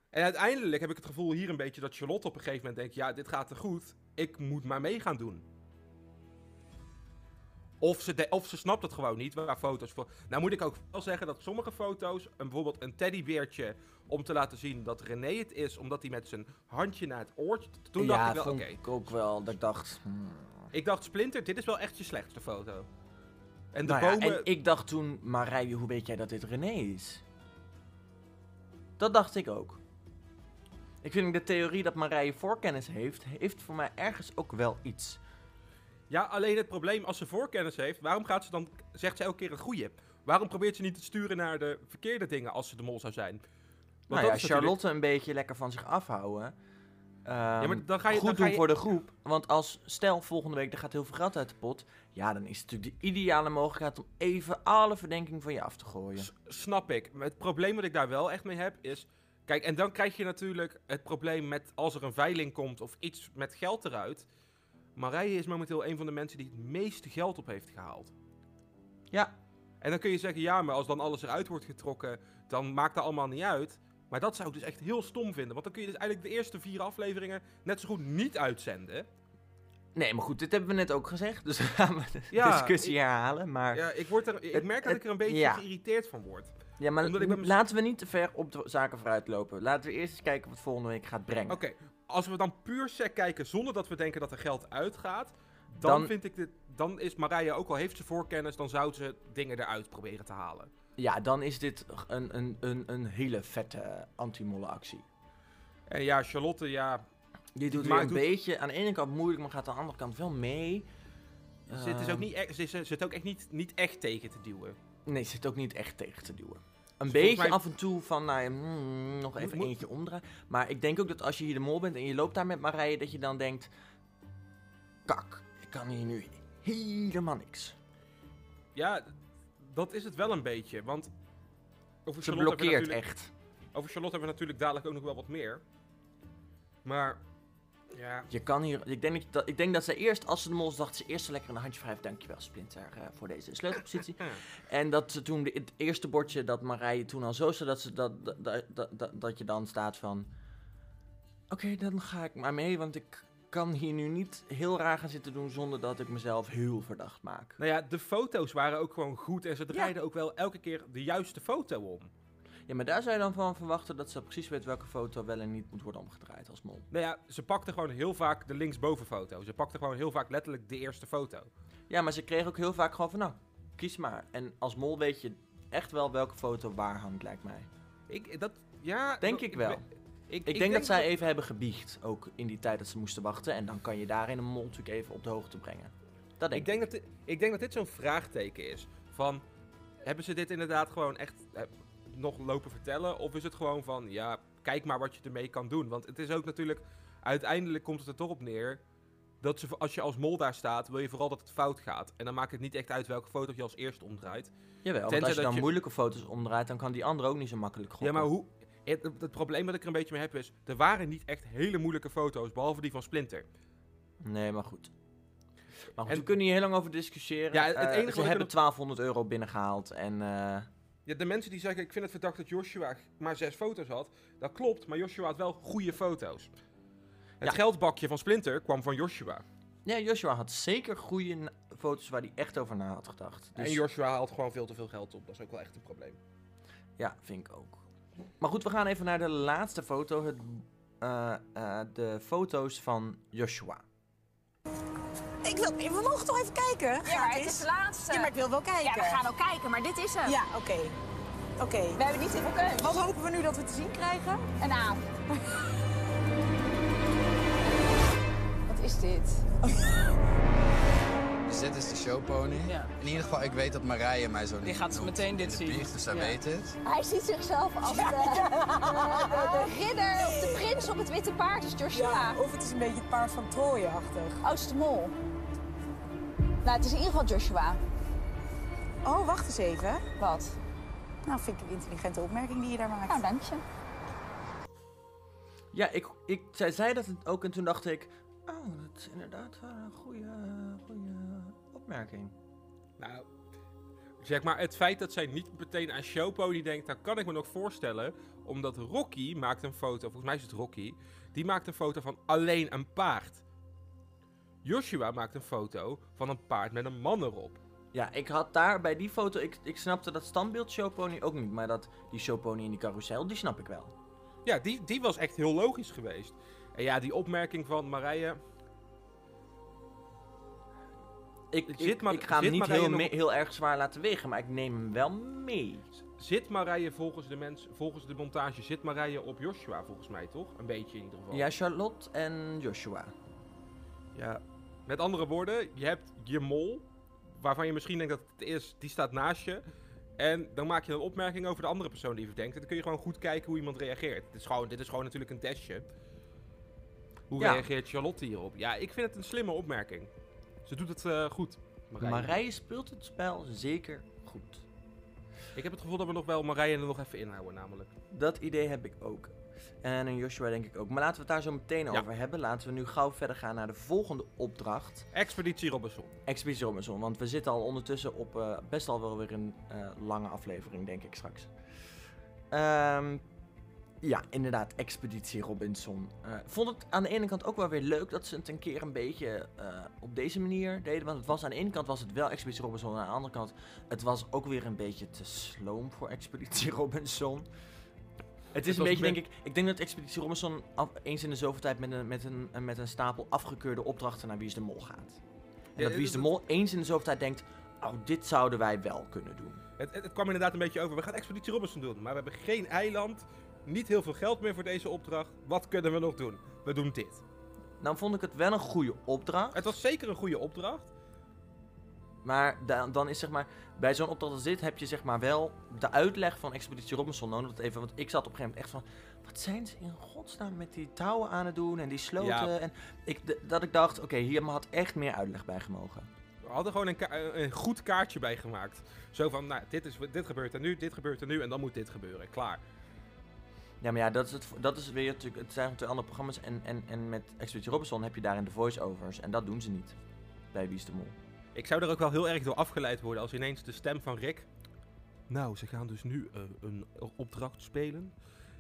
En uiteindelijk heb ik het gevoel hier een beetje dat Charlotte op een gegeven moment denkt... Ja, dit gaat te goed. Ik moet maar mee gaan doen. Of ze, de- of ze snapt het gewoon niet waar foto's voor... Nou moet ik ook wel zeggen dat sommige foto's... Een, bijvoorbeeld een teddybeertje om te laten zien dat René het is... omdat hij met zijn handje naar het oortje... Toen ja, dacht ik wel, ik ook wel. Dat ik dacht... hmm. Ik dacht, Splinter, dit is wel echt je slechtste foto. En de Nou ja, en ik dacht toen, Marije, hoe weet jij dat dit René is? Dat dacht ik ook. Ik vind de theorie dat Marije voorkennis heeft, heeft voor mij ergens ook wel iets. Ja, alleen het probleem, als ze voorkennis heeft, waarom gaat ze dan, zegt ze elke keer het goede? Waarom probeert ze niet te sturen naar de verkeerde dingen als ze de mol zou zijn? Want nou ja, natuurlijk- Charlotte een beetje lekker van zich afhouden. Ehm, maar dan ga je- goed dan ga doen je- voor de groep. Want als, stel volgende week er gaat heel veel geld uit de pot. Ja, dan is het natuurlijk de ideale mogelijkheid om even alle verdenking van je af te gooien. Snap ik. Maar het probleem wat ik daar wel echt mee heb is... Kijk, en dan krijg je natuurlijk het probleem met als er een veiling komt of iets met geld eruit. Marije is momenteel een van de mensen die het meeste geld op heeft gehaald. Ja. En dan kun je zeggen, ja, maar als dan alles eruit wordt getrokken, dan maakt dat allemaal niet uit. Maar dat zou ik dus echt heel stom vinden. Want dan kun je dus eigenlijk de eerste vier afleveringen net zo goed niet uitzenden. Nee, maar goed, dit hebben we net ook gezegd. Dus [laughs] gaan we de Ja, discussie ik- herhalen. Maar Ja, ik, word er, ik Het- merk dat ik er een beetje ja. geïrriteerd van word. Ja, maar laten we niet te ver op de zaken vooruit lopen. Laten we eerst eens kijken wat volgende week gaat brengen. Oké, als we dan puur sec kijken zonder dat we denken dat er geld uitgaat, dan, Dan- vind ik dit, dan is Marije ook al heeft ze voorkennis, dan zou ze dingen eruit proberen te halen. Ja, dan is dit een, een, een, een hele vette anti-molle actie. En ja, Charlotte, ja, Die doet Maar weer een doet- beetje aan de ene kant moeilijk, maar gaat aan de andere kant wel mee. ze zit, is Ehm, ook niet, echt- ze, ze zit ook echt niet, niet echt tegen te duwen. Nee, zit ook niet echt tegen te duwen. Een Dus beetje mij- af en toe van, nou ja, mm, nog even eentje omdraaien. Maar ik denk ook dat als je hier de mol bent en je loopt daar met Marije, dat je dan denkt... Kak, ik kan hier nu helemaal niks. Ja, dat is het wel een beetje, want over Ze Charlotte we blokkeert natuurlijk- echt. Over Charlotte hebben we natuurlijk dadelijk ook nog wel wat meer. Maar, ja, Je kan hier, ik denk dat, ik denk dat ze eerst, als ze de mol is, dacht ze eerst zo lekker een handje wrijven. Dankjewel Splinter eh, voor deze sleutelpositie. en dat ze toen de, het eerste bordje dat Marije toen al zo zat, dat, ze dat, dat, dat, dat, dat, dat je dan staat van... Oké, dan ga ik maar mee, want ik kan hier nu niet heel raar gaan zitten doen zonder dat ik mezelf heel verdacht maak. nou ja, de foto's waren ook gewoon goed en ze draaiden ook wel elke keer de juiste foto om. Ja, maar daar zou je dan van verwachten dat ze precies weet welke foto wel en niet moet worden omgedraaid als mol. Nou ja, ze pakte gewoon heel vaak de linksboven foto. Ze pakte gewoon heel vaak letterlijk de eerste foto. Ja, maar ze kreeg ook heel vaak gewoon van, nou, kies maar. En als mol weet je echt wel welke foto waar hangt, lijkt mij. Ik, dat, ja... Denk dat- ik wel. ben- Ik, denk, dat zij even hebben gebiecht, ook in die tijd dat ze moesten wachten. En dan kan je daarin een mol natuurlijk even op de hoogte brengen. Dat denk Ik denk, dat ik denk dat dit zo'n vraagteken is. Van, hebben ze dit inderdaad gewoon echt eh, nog lopen vertellen? Of is het gewoon van, ja, kijk maar wat je ermee kan doen. Want het is ook natuurlijk, uiteindelijk komt het er toch op neer, dat ze, als je als mol daar staat, wil je vooral dat het fout gaat. En dan maakt het niet echt uit welke foto je als eerste omdraait. Jawel, want Tenzij als je dat dan moeilijke foto's omdraait, dan kan die andere ook niet zo makkelijk gokken. Ja, maar hoe... Het, het probleem wat ik er een beetje mee heb is, er waren niet echt hele moeilijke foto's, behalve die van Splinter. Nee, maar goed. Maar goed, En- we kunnen hier heel lang over discussiëren. Ja, het Eh, enige ze hebben nog- 1200 euro binnengehaald en... eh, Ja, de mensen die zeggen, ik vind het verdacht dat Joshua maar zes foto's had. Dat klopt, maar Joshua had wel goede foto's. Het Ja. geldbakje van Splinter kwam van Joshua. Ja, Joshua had zeker goede foto's waar hij echt over na had gedacht. Dus, En Joshua haalt gewoon veel te veel geld op. Dat is ook wel echt een probleem. Ja, vind ik ook. Maar goed, we gaan even naar de laatste foto. Het, eh, eh, de foto's van Joshua. Ik wil, we mogen toch even kijken? Ja, maar het is de laatste. Ja, maar ik wil wel kijken. Ja, we gaan ook kijken, maar dit is hem. Ja, oké. Oké. We hebben niet heel veel keus. Wat hopen we nu dat we te zien krijgen? Een aap. [laughs] Wat is dit? Dus dit is de showpony. In ieder geval, ik weet dat Marije mij zo niet Die gaat meteen dit zien. dus zij Ja. weet het. Hij ziet zichzelf als de, de, de, de ridder of de prins op het witte paard, is Joshua. Ja, of het is een beetje het paard van Troje-achtig. Oh, het is de mol. Nou, het is in ieder geval Joshua. Oh, wacht eens even. Wat? Nou, vind ik een intelligente opmerking die je daar maakt. Nou, dank je. Ja, ik, ik, zij zei dat het ook en toen dacht ik... Oh, dat is inderdaad wel een goede, goede opmerking. Nou, zeg maar, het feit dat zij niet meteen aan Showpony denkt, daar kan ik me nog voorstellen. Omdat Rocky maakt een foto, volgens mij is het Rocky, die maakt een foto van alleen een paard. Joshua maakt een foto van een paard met een man erop. Ja, ik had daar bij die foto... Ik, ik snapte dat standbeeld showpony ook niet. Maar dat die showpony in die carousel, die snap ik wel. Ja, die, die was echt heel logisch geweest. En ja, die opmerking van Marije. Ik, Zit ik, maar- ik ga hem zit niet Marije heel, nog heel erg zwaar laten wegen, maar ik neem hem wel mee. Zit Marije volgens de, mens, volgens de montage, zit Marije op Joshua volgens mij toch? Een beetje in ieder geval. Ja, Charlotte en Joshua. Ja, met andere woorden, je hebt je mol, waarvan je misschien denkt dat het is, die staat naast je. En dan maak je een opmerking over de andere persoon die je verdenkt. En dan kun je gewoon goed kijken hoe iemand reageert. Dit is gewoon, dit is gewoon natuurlijk een testje. Hoe Ja. reageert Charlotte hierop? Ja, ik vind het een slimme opmerking. Ze doet het eh, goed. Marije. Marije speelt het spel zeker goed. Ik heb het gevoel dat we nog wel Marije er nog even inhouden namelijk. Dat idee heb ik ook. En een Joshua denk ik ook. Maar laten we het daar zo meteen Ja. over hebben. Laten we nu gauw verder gaan naar de volgende opdracht. Expeditie Robinson. Expeditie Robinson. Want we zitten al ondertussen op eh, best al wel weer een eh, lange aflevering, denk ik straks. Ehm, ja, inderdaad, Expeditie Robinson. Eh, vond het aan de ene kant ook wel weer leuk dat ze het een keer een beetje op deze manier deden. Want het was aan de ene kant was het wel Expeditie Robinson. En aan de andere kant, het was ook weer een beetje te sloom voor Expeditie [laughs] Robinson. Het is Het een beetje, denk ik, ik denk dat Expeditie Robinson af- eens in de zoveel tijd met een, met, een, met een stapel afgekeurde opdrachten naar Wie is de Mol gaat. En Ja, dat Wie is de Mol eens in de zoveel tijd denkt, oh, dit zouden wij wel kunnen doen. Het, het, het kwam inderdaad een beetje over. We gaan Expeditie Robinson doen. Maar we hebben geen eiland. Niet heel veel geld meer voor deze opdracht. Wat kunnen we nog doen? We doen dit. Nou vond ik het wel een goede opdracht. Het was zeker een goede opdracht. Maar da- dan is zeg maar, bij zo'n opdracht als dit heb je zeg maar wel de uitleg van Expeditie Robinson nodig. Dat even, want ik zat op een gegeven moment echt van, wat zijn ze in godsnaam met die touwen aan het doen en die sloten. Ja. En ik, dat ik dacht, oké, hier had echt meer uitleg bij gemogen. We hadden gewoon een, ka- een een goed kaartje bij gemaakt. Zo van, nou, dit, is, dit gebeurt er nu, dit gebeurt er nu en dan moet dit gebeuren. Klaar. Ja, maar ja, dat is, het, dat is weer natuurlijk, het zijn twee andere programma's. En, en, en met Expeditie Robinson heb je daarin de voice-overs. En dat doen ze niet bij Wie is de Mol. Ik zou er ook wel heel erg door afgeleid worden als ineens de stem van Rick... Nou, ze gaan dus nu eh, een opdracht spelen.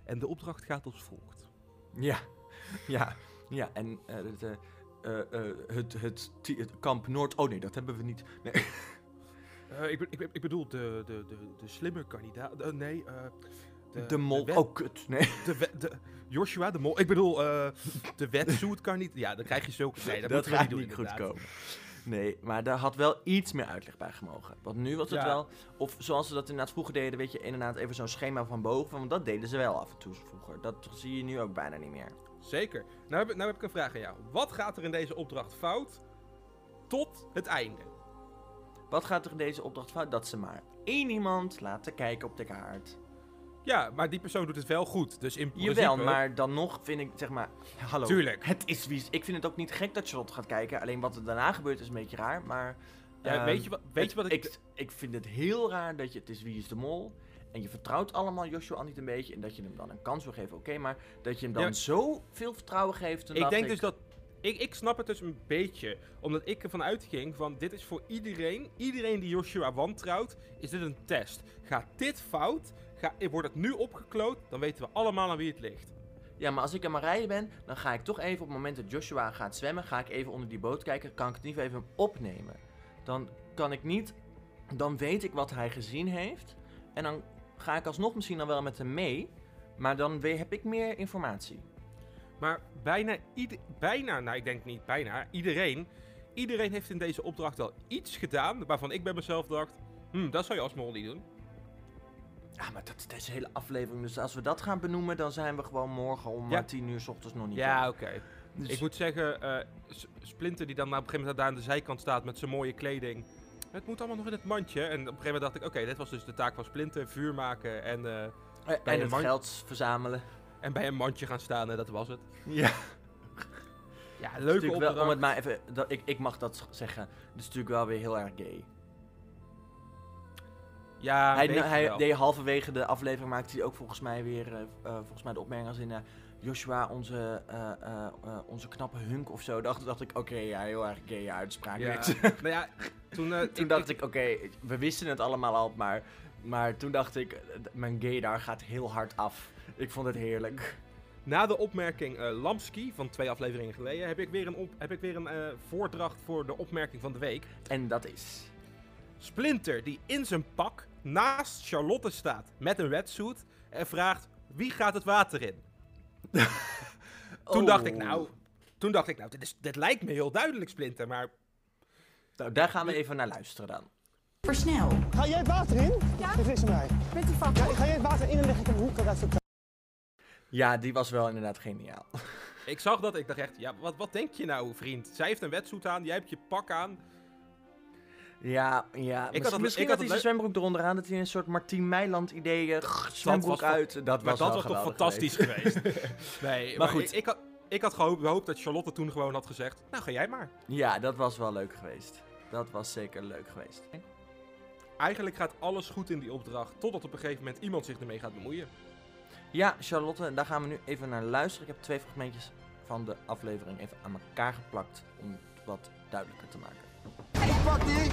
En de opdracht gaat als volgt. Ja, [laughs] ja, ja. En eh, het, eh, het, het, ti- het kamp Noord... Oh nee, dat hebben we niet. Nee. [laughs] Eh, ik, be- ik, be- ik bedoel, de, de, de, de slimme kandidaat... nee, eh, De mol- wet- oh, kut, nee. [laughs] De, de, Joshua, de mol... Ik bedoel, eh, de wetsuit kan niet... Ja, dan krijg je zulke... Nee, dat, gaat niet doen, niet goed komen. Nee, maar daar had wel iets meer uitleg bij gemogen. Want nu was het Ja. wel... Of zoals ze dat inderdaad vroeger deden, weet je, inderdaad even zo'n schema van boven. Want dat deden ze wel af en toe vroeger. Dat zie je nu ook bijna niet meer. Zeker. Nou heb, nou heb ik een vraag aan jou. Wat gaat er in deze opdracht fout tot het einde? Wat gaat er in deze opdracht fout? Dat ze maar één iemand laten kijken op de kaart. Ja, maar die persoon doet het wel goed. Dus in Jawel, principe- maar dan nog vind ik, zeg maar, hallo. Tuurlijk. Het is wie, ik vind het ook niet gek dat Charlotte gaat kijken. Alleen wat er daarna gebeurt is een beetje raar. Maar Ja, ehm, weet je wat- weet je wat ik- ik... Ik vind het heel raar dat je, het is Wie is de Mol... En je vertrouwt allemaal Joshua niet een beetje. En dat je hem dan een kans wil geven, oké. maar dat je hem dan Ja. zo veel vertrouwen geeft. Ik denk dus dat. Ik, ik snap het dus een beetje. Omdat ik ervan uitging van dit is voor iedereen. Iedereen die Joshua wantrouwt, is dit een test. Gaat dit fout? Ga, wordt het nu opgekloot? Dan weten we allemaal aan wie het ligt. Ja, maar als ik aan Marije ben, dan ga ik toch even op het moment dat Joshua gaat zwemmen, ga ik even onder die boot kijken. Kan ik het niet even opnemen? Dan kan ik niet, dan weet ik wat hij gezien heeft. En dan ga ik alsnog misschien dan wel met hem mee. Maar dan heb ik meer informatie. Maar bijna, ieder, bijna, nou ik denk niet bijna, iedereen. Iedereen heeft in deze opdracht al iets gedaan waarvan ik bij mezelf dacht. Hm, dat zou je als mol niet doen. Ja, maar dat is deze hele aflevering. Dus als we dat gaan benoemen, dan zijn we gewoon morgen om Ja. eh, 10 uur s ochtends nog niet. Ja, oké. Dus- Ik moet zeggen, eh, Splinter die dan op een gegeven moment daar aan de zijkant staat met zijn mooie kleding. Het moet allemaal nog in het mandje. En op een gegeven moment dacht ik, oké, dit was dus de taak van Splinter. Vuur maken en... bij en het geld verzamelen. En bij een mandje gaan staan en dat was het. Ja. Ja, leuke wel, opdracht. om het maar even, dat, ik, ik mag dat zeggen. Het is natuurlijk wel weer heel erg gay. Ja, hij, hij deed halverwege de aflevering maakte hij ook volgens mij weer eh, eh, volgens mij de opmerking als in eh, Joshua onze, onze knappe hunk of zo. Dacht, dacht ik oké ja heel erg gay uitspraak. Ja, [laughs] nou ja, toen, [laughs] toen dacht ik oké we wisten het allemaal al maar maar toen dacht ik mijn gay daar gaat heel hard af. Ik vond het heerlijk. Na de opmerking eh Lamski van twee afleveringen geleden heb ik weer een, op, heb ik weer een voordracht voor de opmerking van de week. En dat is? Splinter die in zijn pak naast Charlotte staat met een wetsuit en vraagt wie gaat het water in? [laughs] toen Oh. dacht ik nou, toen dacht ik nou, dit, is, dit lijkt me heel duidelijk Splinter, maar Nou, daar gaan we even naar luisteren dan. Versnel. Ga jij het water in? Ja. Dit is mij. Met die vak. Ja, ga jij het water in en leg ik een hoek eruit zo Ja, die was wel inderdaad geniaal. ik zag dat ik dacht echt, ja, wat, wat denk je nou vriend? Zij heeft een wetsuit aan, jij hebt je pak aan. Ja, ja. had misschien misschien ik had had hij zijn zwembroek eronder aan, dat hij een soort Martien Meiland idee, zwembroek uit. Dat maar was, dat wel was toch fantastisch geweest. [laughs] nee, Maar maar, goed. Ik, ik had, ik had gehoopt, gehoopt dat Charlotte toen gewoon had gezegd, nou ga jij maar. Ja, dat was wel leuk geweest. Dat was zeker leuk geweest. Eigenlijk gaat alles goed in die opdracht, totdat op een gegeven moment iemand zich ermee gaat bemoeien. Ja, Charlotte, daar gaan we nu even naar luisteren. Ik heb twee fragmentjes van de aflevering even aan elkaar geplakt om het wat duidelijker te maken. Pak die.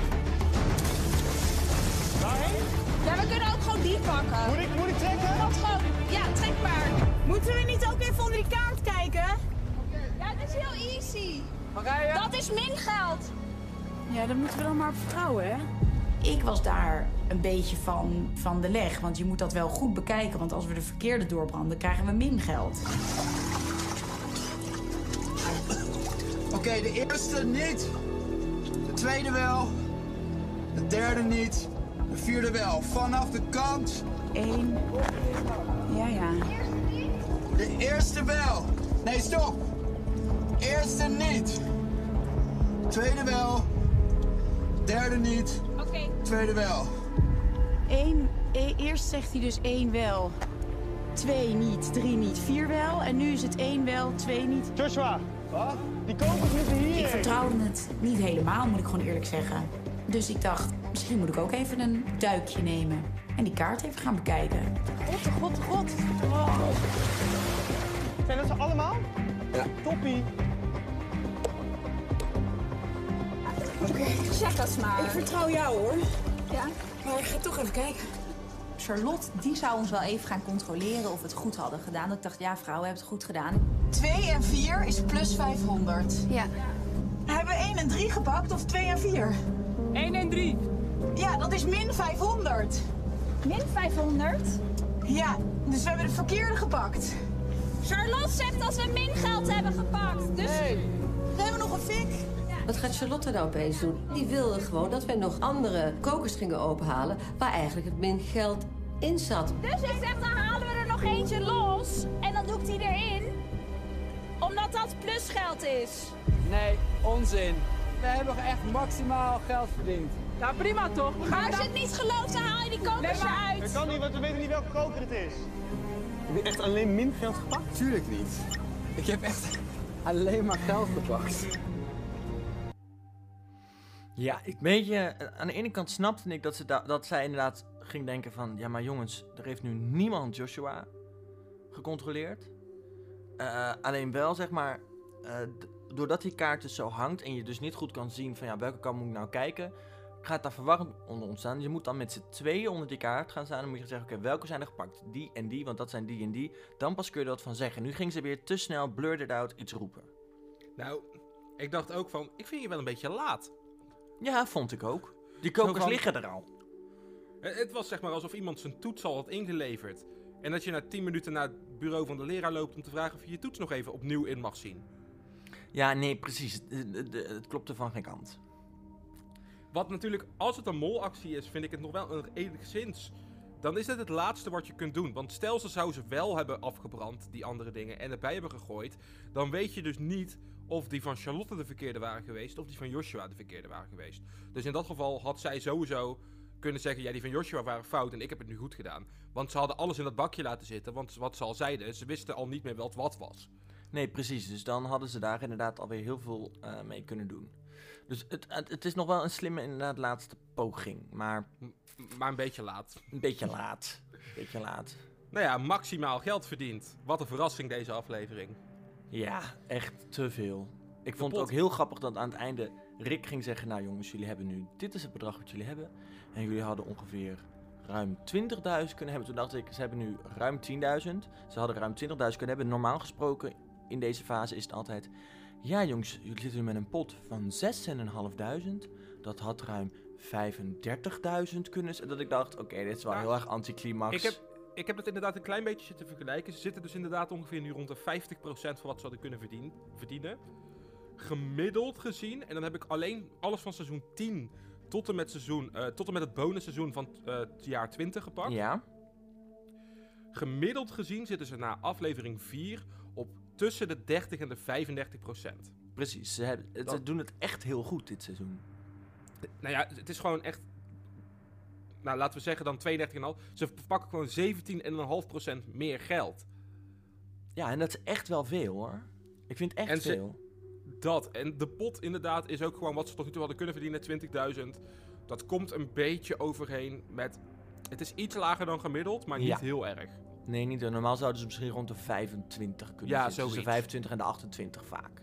Ja, we kunnen ook gewoon die pakken. Moet ik, moet ik trekken? Dat gewoon. Ja, trek maar. Moeten we niet ook even onder die kaart kijken? Ja, dat is heel easy. Marije? Dat is min geld. Ja, daar moeten we dan maar op vertrouwen, hè? Ik was daar een beetje van, van de leg. Want je moet dat wel goed bekijken. Want als we de verkeerde doorbranden, krijgen we min geld. Oké, de eerste niet. De tweede wel. De derde niet. De vierde wel. Vanaf de kant. Eén. Ja, ja. De eerste wel. Nee, stop. Eerste niet. Tweede wel. Derde niet. Oké. Tweede wel. Eén, e- eerst zegt hij dus één wel. Twee niet, drie niet, vier wel. En nu is het één wel, twee niet. Joshua, die kokers moeten hier. Ik vertrouwde het niet helemaal, moet ik gewoon eerlijk zeggen. Dus ik dacht, misschien moet ik ook even een duikje nemen. En die kaart even gaan bekijken. God, god, god. Zijn dat ze allemaal? Ja. Toppie. Oké, check dat maar. Ik vertrouw jou hoor. Ja? Maar ik ga toch even kijken. Charlotte, die zou ons wel even gaan controleren of we het goed hadden gedaan. Ik dacht, ja, vrouwen hebben het goed gedaan. 2 en 4 is plus 500. Ja. Hebben we 1 en 3 gepakt of 2 en 4? 1 en 3. Ja, dat is min 500. Min 500? Ja, dus we hebben de verkeerde gepakt. Charlotte zegt dat we min geld hebben gepakt. Dus... We hebben nog een fik. Wat gaat Charlotte nou opeens doen? Die wilde gewoon dat wij nog andere kokers gingen openhalen... waar eigenlijk het min geld in zat. Dus ik zeg, dan halen we er nog eentje los. En dan doe ik die erin. Omdat dat plusgeld is. Nee, onzin. we hebben echt maximaal geld verdiend. Ja, prima toch? We gaan Maar als je dan- het niet gelooft, dan haal je die kokers Nee, maar- eruit. Dat kan niet, want we weten niet welke koker het is. Heb je echt alleen min geld gepakt? Tuurlijk niet. Ik heb echt alleen maar geld gepakt. Ja, ik weet je, aan de ene kant snapte ik dat, ze da- dat zij inderdaad ging denken van... Ja, maar jongens, er heeft nu niemand Joshua gecontroleerd. Eh, alleen wel, zeg maar, eh, doordat die kaart dus zo hangt... en je dus niet goed kan zien van ja, welke kant moet ik nou kijken... gaat daar verwarring onder ontstaan. Je moet dan met z'n tweeën onder die kaart gaan staan... en moet je zeggen, oké, welke zijn er gepakt? Die en die, want dat zijn die en die. Dan pas kun je er wat van zeggen. Nu ging ze weer te snel, blurred out, iets roepen. Nou, ik dacht ook van, ik vind je wel een beetje laat. Ja, vond ik ook. Die kokers van- liggen er al. Eh, Het was zeg maar alsof iemand zijn toets al had ingeleverd. En dat je na 10 minuten naar het bureau van de leraar loopt om te vragen of je je toets nog even opnieuw in mag zien. Ja, nee, precies. De- Het klopte van geen kant. Wat natuurlijk, als het een molactie is, vind ik het nog wel een enigszins. Dan is het het laatste wat je kunt doen. Want stel ze zou ze wel hebben afgebrand, die andere dingen, en erbij hebben gegooid. Dan weet je dus niet of die van Charlotte de verkeerde waren geweest, of die van Joshua de verkeerde waren geweest. Dus in dat geval had zij sowieso kunnen zeggen, ja die van Joshua waren fout en ik heb het nu goed gedaan. Want ze hadden alles in dat bakje laten zitten, want wat ze al zeiden, ze wisten al niet meer wat wat was. Nee, precies. Dus dan hadden ze daar inderdaad alweer heel veel eh, mee kunnen doen. Dus het, het, het is nog wel een slimme, inderdaad, laatste poging. Maar maar een beetje laat. een beetje laat. Een beetje laat. Nou ja, maximaal geld verdiend. Wat een verrassing deze aflevering. Ja, echt te veel. Ik vond het ook heel grappig dat aan het einde Rick ging zeggen... Nou jongens, jullie hebben nu... Dit is het bedrag wat jullie hebben. En jullie hadden ongeveer ruim 20.000 kunnen hebben. Toen dacht ik, ze hebben nu ruim 10.000. Ze hadden ruim 20.000 kunnen hebben. Normaal gesproken in deze fase is het altijd... Ja jongens, jullie zitten nu met een pot van 6.500. Dat had ruim 35.000 kunnen zijn. Dat ik dacht, oké, dit is wel Nou, heel erg anticlimax. Ik heb, ik heb het inderdaad een klein beetje zitten vergelijken. Ze zitten dus inderdaad ongeveer nu rond de 50% van wat ze hadden kunnen verdien, verdienen. Gemiddeld gezien, en dan heb ik alleen alles van seizoen 10 tot en met, seizoen, eh, tot en met het bonusseizoen van eh, het jaar 20 gepakt. Ja, Gemiddeld gezien zitten ze na aflevering 4 op tussen de 30 en de 35%. precies. Ze, hebben, ze Dat- doen het echt heel goed dit seizoen. Nou ja, het is gewoon echt. Nou, laten we zeggen dan 32,5. Ze pakken gewoon 17,5% meer geld. Ja, en dat is echt wel veel hoor. Ik vind het echt En ze- veel. Dat. En de pot inderdaad is ook gewoon wat ze tot nu toe hadden kunnen verdienen, 20.000. Dat komt een beetje overheen met... Het is iets lager dan gemiddeld, maar niet Ja. heel erg. Nee, niet. Normaal zouden ze misschien rond de 25 kunnen Ja, zitten. Tussen de zoiets. 25 en de 28 vaak.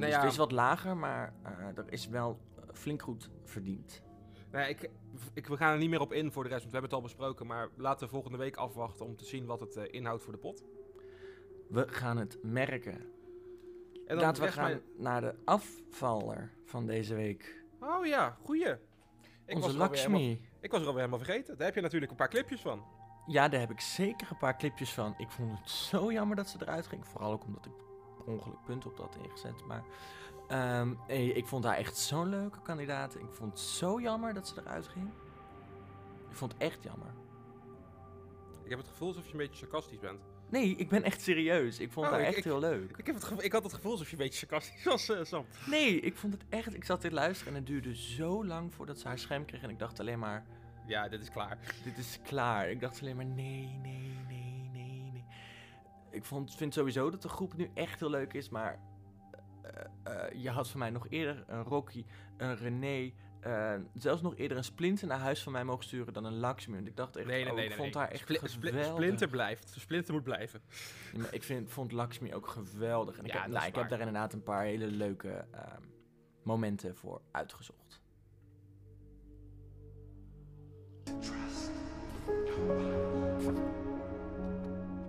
Dus ja. het is wat lager, maar eh, er is wel eh, flink goed verdiend. Nou ik, ik, we gaan er niet meer op in voor de rest, want we hebben het al besproken. Maar laten we volgende week afwachten om te zien wat het inhoudt voor de pot. We gaan het merken. En dan Laten we gaan naar de afvaller van deze week. Oh ja, goeie. Ik Onze was, Lakshmi. helemaal, ik was er alweer helemaal vergeten. Daar heb je natuurlijk een paar clipjes van. Ja, daar heb ik zeker een paar clipjes van. Ik vond het zo jammer dat ze eruit ging. Vooral ook omdat ik per ongeluk punten op dat ingezet. Maar ehm, eh, ik vond haar echt zo'n leuke kandidaat. Ik vond het zo jammer dat ze eruit ging. Ik vond het echt jammer. Ik heb het gevoel alsof je een beetje sarcastisch bent. Nee, ik ben echt serieus. Ik vond Oh, haar ik- echt ik- heel leuk. Ik, heb het ik had het gevoel alsof je een beetje sarcastisch was, eh, Sam. Nee, ik vond het echt... Ik zat dit luisteren en het duurde zo lang voordat ze haar scherm kreeg. En ik dacht alleen maar... Ja, dit is klaar. Dit is klaar. Ik dacht alleen maar nee, nee, nee, nee, nee. Ik vond, vind sowieso dat de groep nu echt heel leuk is, maar... eh, eh, je had van mij nog eerder een Rocky, een René... eh, zelfs nog eerder een Splinter naar huis van mij mogen sturen dan een Lakshmi. Want ik dacht echt, Nee, nee, oh, nee. ik nee, vond nee. haar echt Spli- geweldig. Splinter blijft. Splinter moet blijven. Maar ik vind, vond Lakshmi ook geweldig. En ik, Ja, heb, nou, ik heb daar inderdaad een paar hele leuke ehm, momenten voor uitgezocht.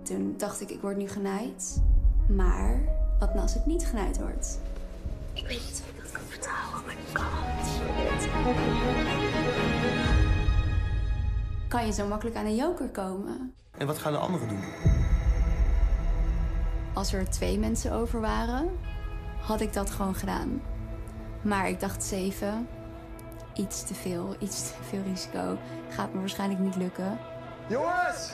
Toen dacht ik, ik word nu genaaid. Maar wat nou als ik niet genaaid word? Ik weet niet of ik dat kan vertrouwen, maar ik kan Kan je zo makkelijk aan een joker komen? En wat gaan de anderen doen? Als er twee mensen over waren, had ik dat gewoon gedaan. Maar ik dacht zeven. Iets te veel, iets te veel risico. Gaat me waarschijnlijk niet lukken. Jongens!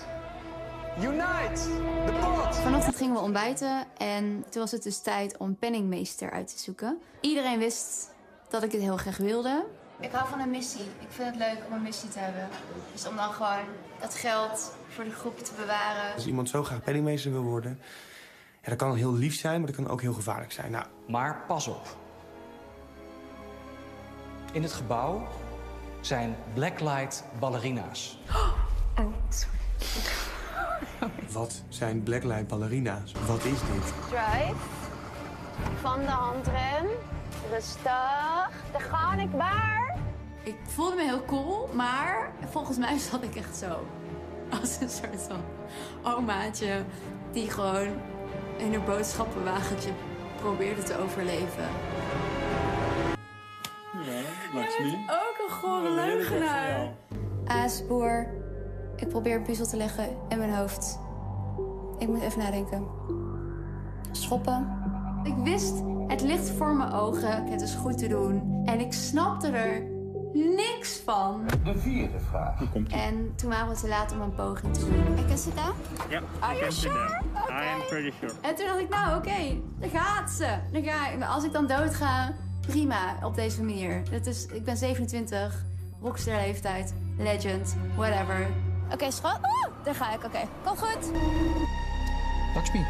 Unite! De pot! Vanochtend gingen we ontbijten en toen was het dus tijd om penningmeester uit te zoeken. Iedereen wist dat ik het heel graag wilde. Ik hou van een missie. Ik vind het leuk om een missie te hebben. Dus om dan gewoon dat geld voor de groep te bewaren. Als iemand zo graag penningmeester wil worden... Ja, dat kan heel lief zijn, maar dat kan ook heel gevaarlijk zijn. Nou, Maar pas op. In het gebouw zijn blacklight ballerina's. wat zijn blacklight ballerina's? Wat is dit? Drive. Van de handrem. Rustig. Daar ga ik waar. Ik voelde me heel cool, maar volgens mij [laughs] zat ik echt zo. Als een soort van omaatje die gewoon in haar boodschappenwagentje probeerde te overleven. Ook een gore leugenaar. Aasboer. Ik probeer een puzzel te leggen in mijn hoofd. Ik moet even nadenken. Schoppen. Ik wist, het ligt voor mijn ogen. Het is goed te doen. En ik snapte er niks van. De vierde vraag. En toen waren we te laat om een poging te doen. Ik kan zitten? Ja, Are you sure? I am pretty sure. En toen dacht ik, nou oké, daar gaat ze. Dan ga ik. Als ik dan doodga, prima, op deze manier. Het is, ik ben 27, rockster leeftijd, legend, whatever. Oké, schat. Oeh, daar ga ik, oké. Kom goed. Lakshmi.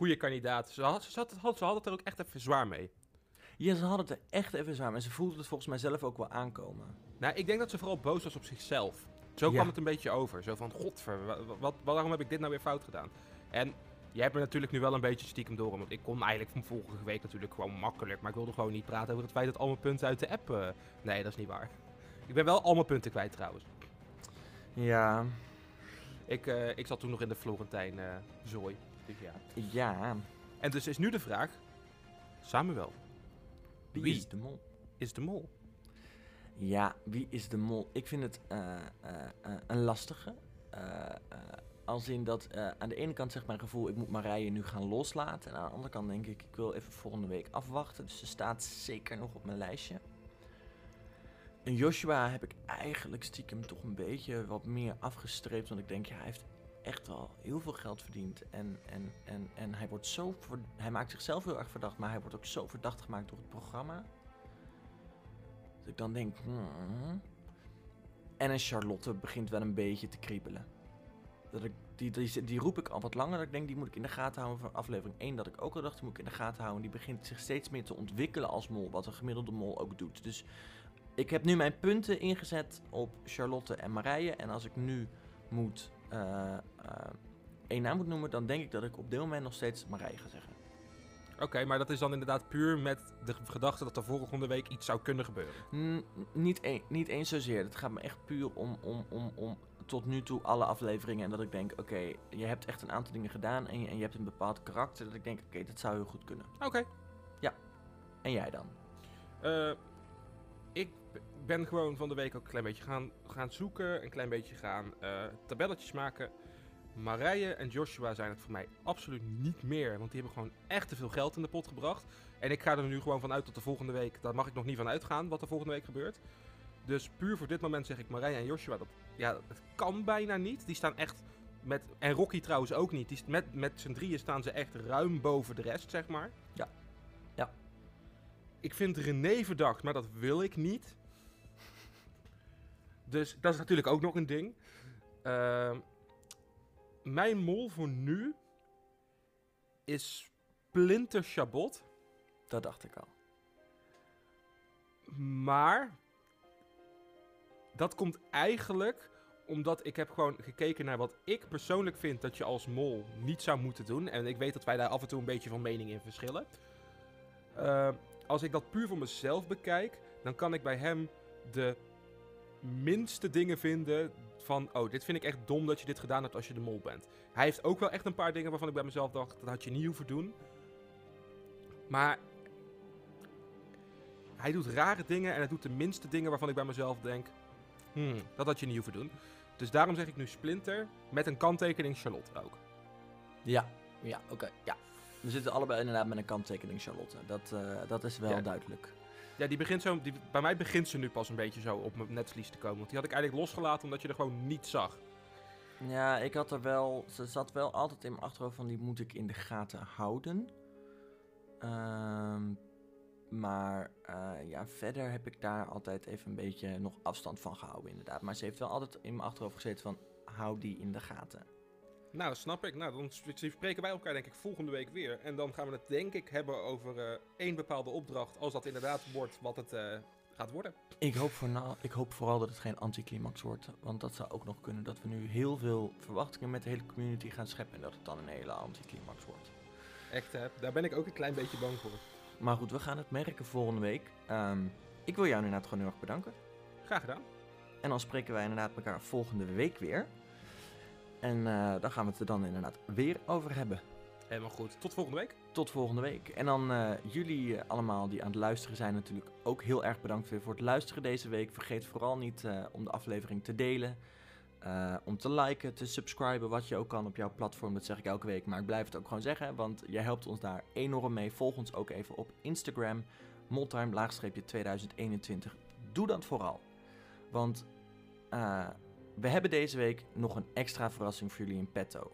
Goede kandidaat. Ze had, ze, had, had- ze had het er ook echt even zwaar mee. Ja, ze hadden het er echt even zwaar. En ze voelde het volgens mij zelf ook wel aankomen. Nou, ik denk dat ze vooral boos was op zichzelf. Zo Ja. kwam het een beetje over. Zo van, godver, wa- wa- wat, waarom heb ik dit nou weer fout gedaan? En jij hebt me natuurlijk nu wel een beetje stiekem door. Want ik kon eigenlijk van vorige week natuurlijk gewoon makkelijk. Maar ik wilde gewoon niet praten over het feit dat al mijn punten uit de app... eh, nee, dat is niet waar. Ik ben wel al mijn punten kwijt trouwens. Ja. Ik, eh, ik zat toen nog in de Florentijn eh zooi. Ja. Ja. En dus is nu de vraag... Samuel. Wie is de mol? Is de mol? Ja, wie is de mol? Ik vind het eh, eh, eh, een lastige. Eh, eh, als in dat eh, aan de ene kant zegt mijn gevoel, ik moet Marije nu gaan loslaten. En aan de andere kant denk ik, ik wil even volgende week afwachten. Dus ze staat zeker nog op mijn lijstje. En Joshua heb ik eigenlijk stiekem toch een beetje wat meer afgestreept. Want ik denk, ja, hij heeft echt wel heel veel geld verdiend. En, en, en, en hij wordt zo. hij maakt zichzelf heel erg verdacht, maar hij wordt ook zo verdacht gemaakt door het programma. Dat ik dan denk. hmm. En een Charlotte begint wel een beetje te kriebelen. Dat ik, die, die, die roep ik al wat langer. Dat ik denk, die moet ik in de gaten houden voor aflevering 1. Dat ik ook al dacht, die moet ik in de gaten houden. Die begint zich steeds meer te ontwikkelen als mol. Wat een gemiddelde mol ook doet. Dus ik heb nu mijn punten ingezet op Charlotte en Marije. En als ik nu moet één naam moet noemen, dan denk ik dat ik op dit moment nog steeds Marije ga zeggen. Oké, maar dat is dan inderdaad puur met de gedachte dat er volgende week iets zou kunnen gebeuren. N- niet, een, niet eens zozeer. Het gaat me echt puur om, om, om, om tot nu toe alle afleveringen. En dat ik denk, oké, je hebt echt een aantal dingen gedaan en je, en je hebt een bepaald karakter. Dat ik denk, oké, dat zou heel goed kunnen. Oké. Ja. En jij dan? Eh, ben gewoon van de week ook een klein beetje gaan, gaan zoeken. Een klein beetje gaan eh, tabelletjes maken. Marije en Joshua zijn het voor mij absoluut niet meer. Want die hebben gewoon echt te veel geld in de pot gebracht. En ik ga er nu gewoon vanuit tot de volgende week. Daar mag ik nog niet van uitgaan wat er volgende week gebeurt. Dus puur voor dit moment zeg ik Marije en Joshua. Dat, ja, dat kan bijna niet. Die staan echt met... En Rocky trouwens ook niet. Die, met met z'n drieën staan ze echt ruim boven de rest, zeg maar. Ja. Ja. Ik vind René verdacht, maar dat wil ik niet. Dus dat is natuurlijk ook nog een ding. Ehm, mijn mol voor nu is Splinter Chabot. Dat dacht ik al. Maar dat komt eigenlijk omdat ik heb gewoon gekeken naar wat ik persoonlijk vind dat je als mol niet zou moeten doen. En ik weet dat wij daar af en toe een beetje van mening in verschillen. Eh, als ik dat puur voor mezelf bekijk, dan kan ik bij hem de minste dingen vinden van... Oh, dit vind ik echt dom dat je dit gedaan hebt als je de mol bent. Hij heeft ook wel echt een paar dingen waarvan ik bij mezelf dacht... Dat had je niet hoeven doen. Maar hij doet rare dingen en hij doet de minste dingen waarvan ik bij mezelf denk... Hmm, dat had je niet hoeven doen. Dus daarom zeg ik nu Splinter met een kanttekening Charlotte ook. Ja, ja, oké, ja. We zitten allebei inderdaad met een kanttekening Charlotte. Dat, eh, dat is wel Ja. duidelijk. Ja, die begint zo, die, bij mij begint ze nu pas een beetje zo op mijn netvlies te komen. Want die had ik eigenlijk losgelaten omdat je er gewoon niet zag. Ja, ik had er wel... Ze zat wel altijd in mijn achterhoofd van die moet ik in de gaten houden. Ehm, maar eh, ja, verder heb ik daar altijd even een beetje nog afstand van gehouden inderdaad. Maar ze heeft wel altijd in mijn achterhoofd gezeten van hou die in de gaten. Nou, snap ik. Nou, dan sp- spreken wij elkaar denk ik volgende week weer. En dan gaan we het denk ik hebben over eh, één bepaalde opdracht. Als dat inderdaad wordt wat het eh, gaat worden. Ik hoop, voorna- ik hoop vooral dat het geen anticlimax wordt. Want dat zou ook nog kunnen dat we nu heel veel verwachtingen met de hele community gaan scheppen. En dat het dan een hele anticlimax wordt. Echt, hè? Daar ben ik ook een klein beetje bang voor. Maar goed, we gaan het merken volgende week. Ehm, ik wil jou inderdaad gewoon heel erg bedanken. Graag gedaan. En dan spreken wij inderdaad elkaar volgende week weer. En eh, dan gaan we het er dan inderdaad weer over hebben. Helemaal goed. Tot volgende week. Tot volgende week. En dan eh, jullie eh, allemaal die aan het luisteren zijn natuurlijk ook heel erg bedankt weer voor het luisteren deze week. Vergeet vooral niet om de aflevering te delen. om te liken, te subscriben, wat je ook kan op jouw platform. Dat zeg ik elke week, maar ik blijf het ook gewoon zeggen. Want jij helpt ons daar enorm mee. Volg ons ook even op Instagram. Moltime-2021. Doe dat vooral. Want we hebben deze week nog een extra verrassing voor jullie in petto.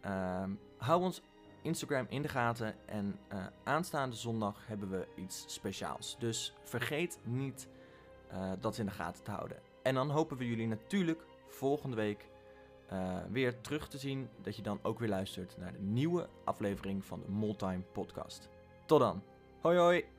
Ehm, hou ons Instagram in de gaten. En eh, aanstaande zondag hebben we iets speciaals. Dus vergeet niet eh, dat in de gaten te houden. En dan hopen we jullie natuurlijk volgende week eh, weer terug te zien. Dat je dan ook weer luistert naar de nieuwe aflevering van de Moltime Podcast. Tot dan. Hoi hoi.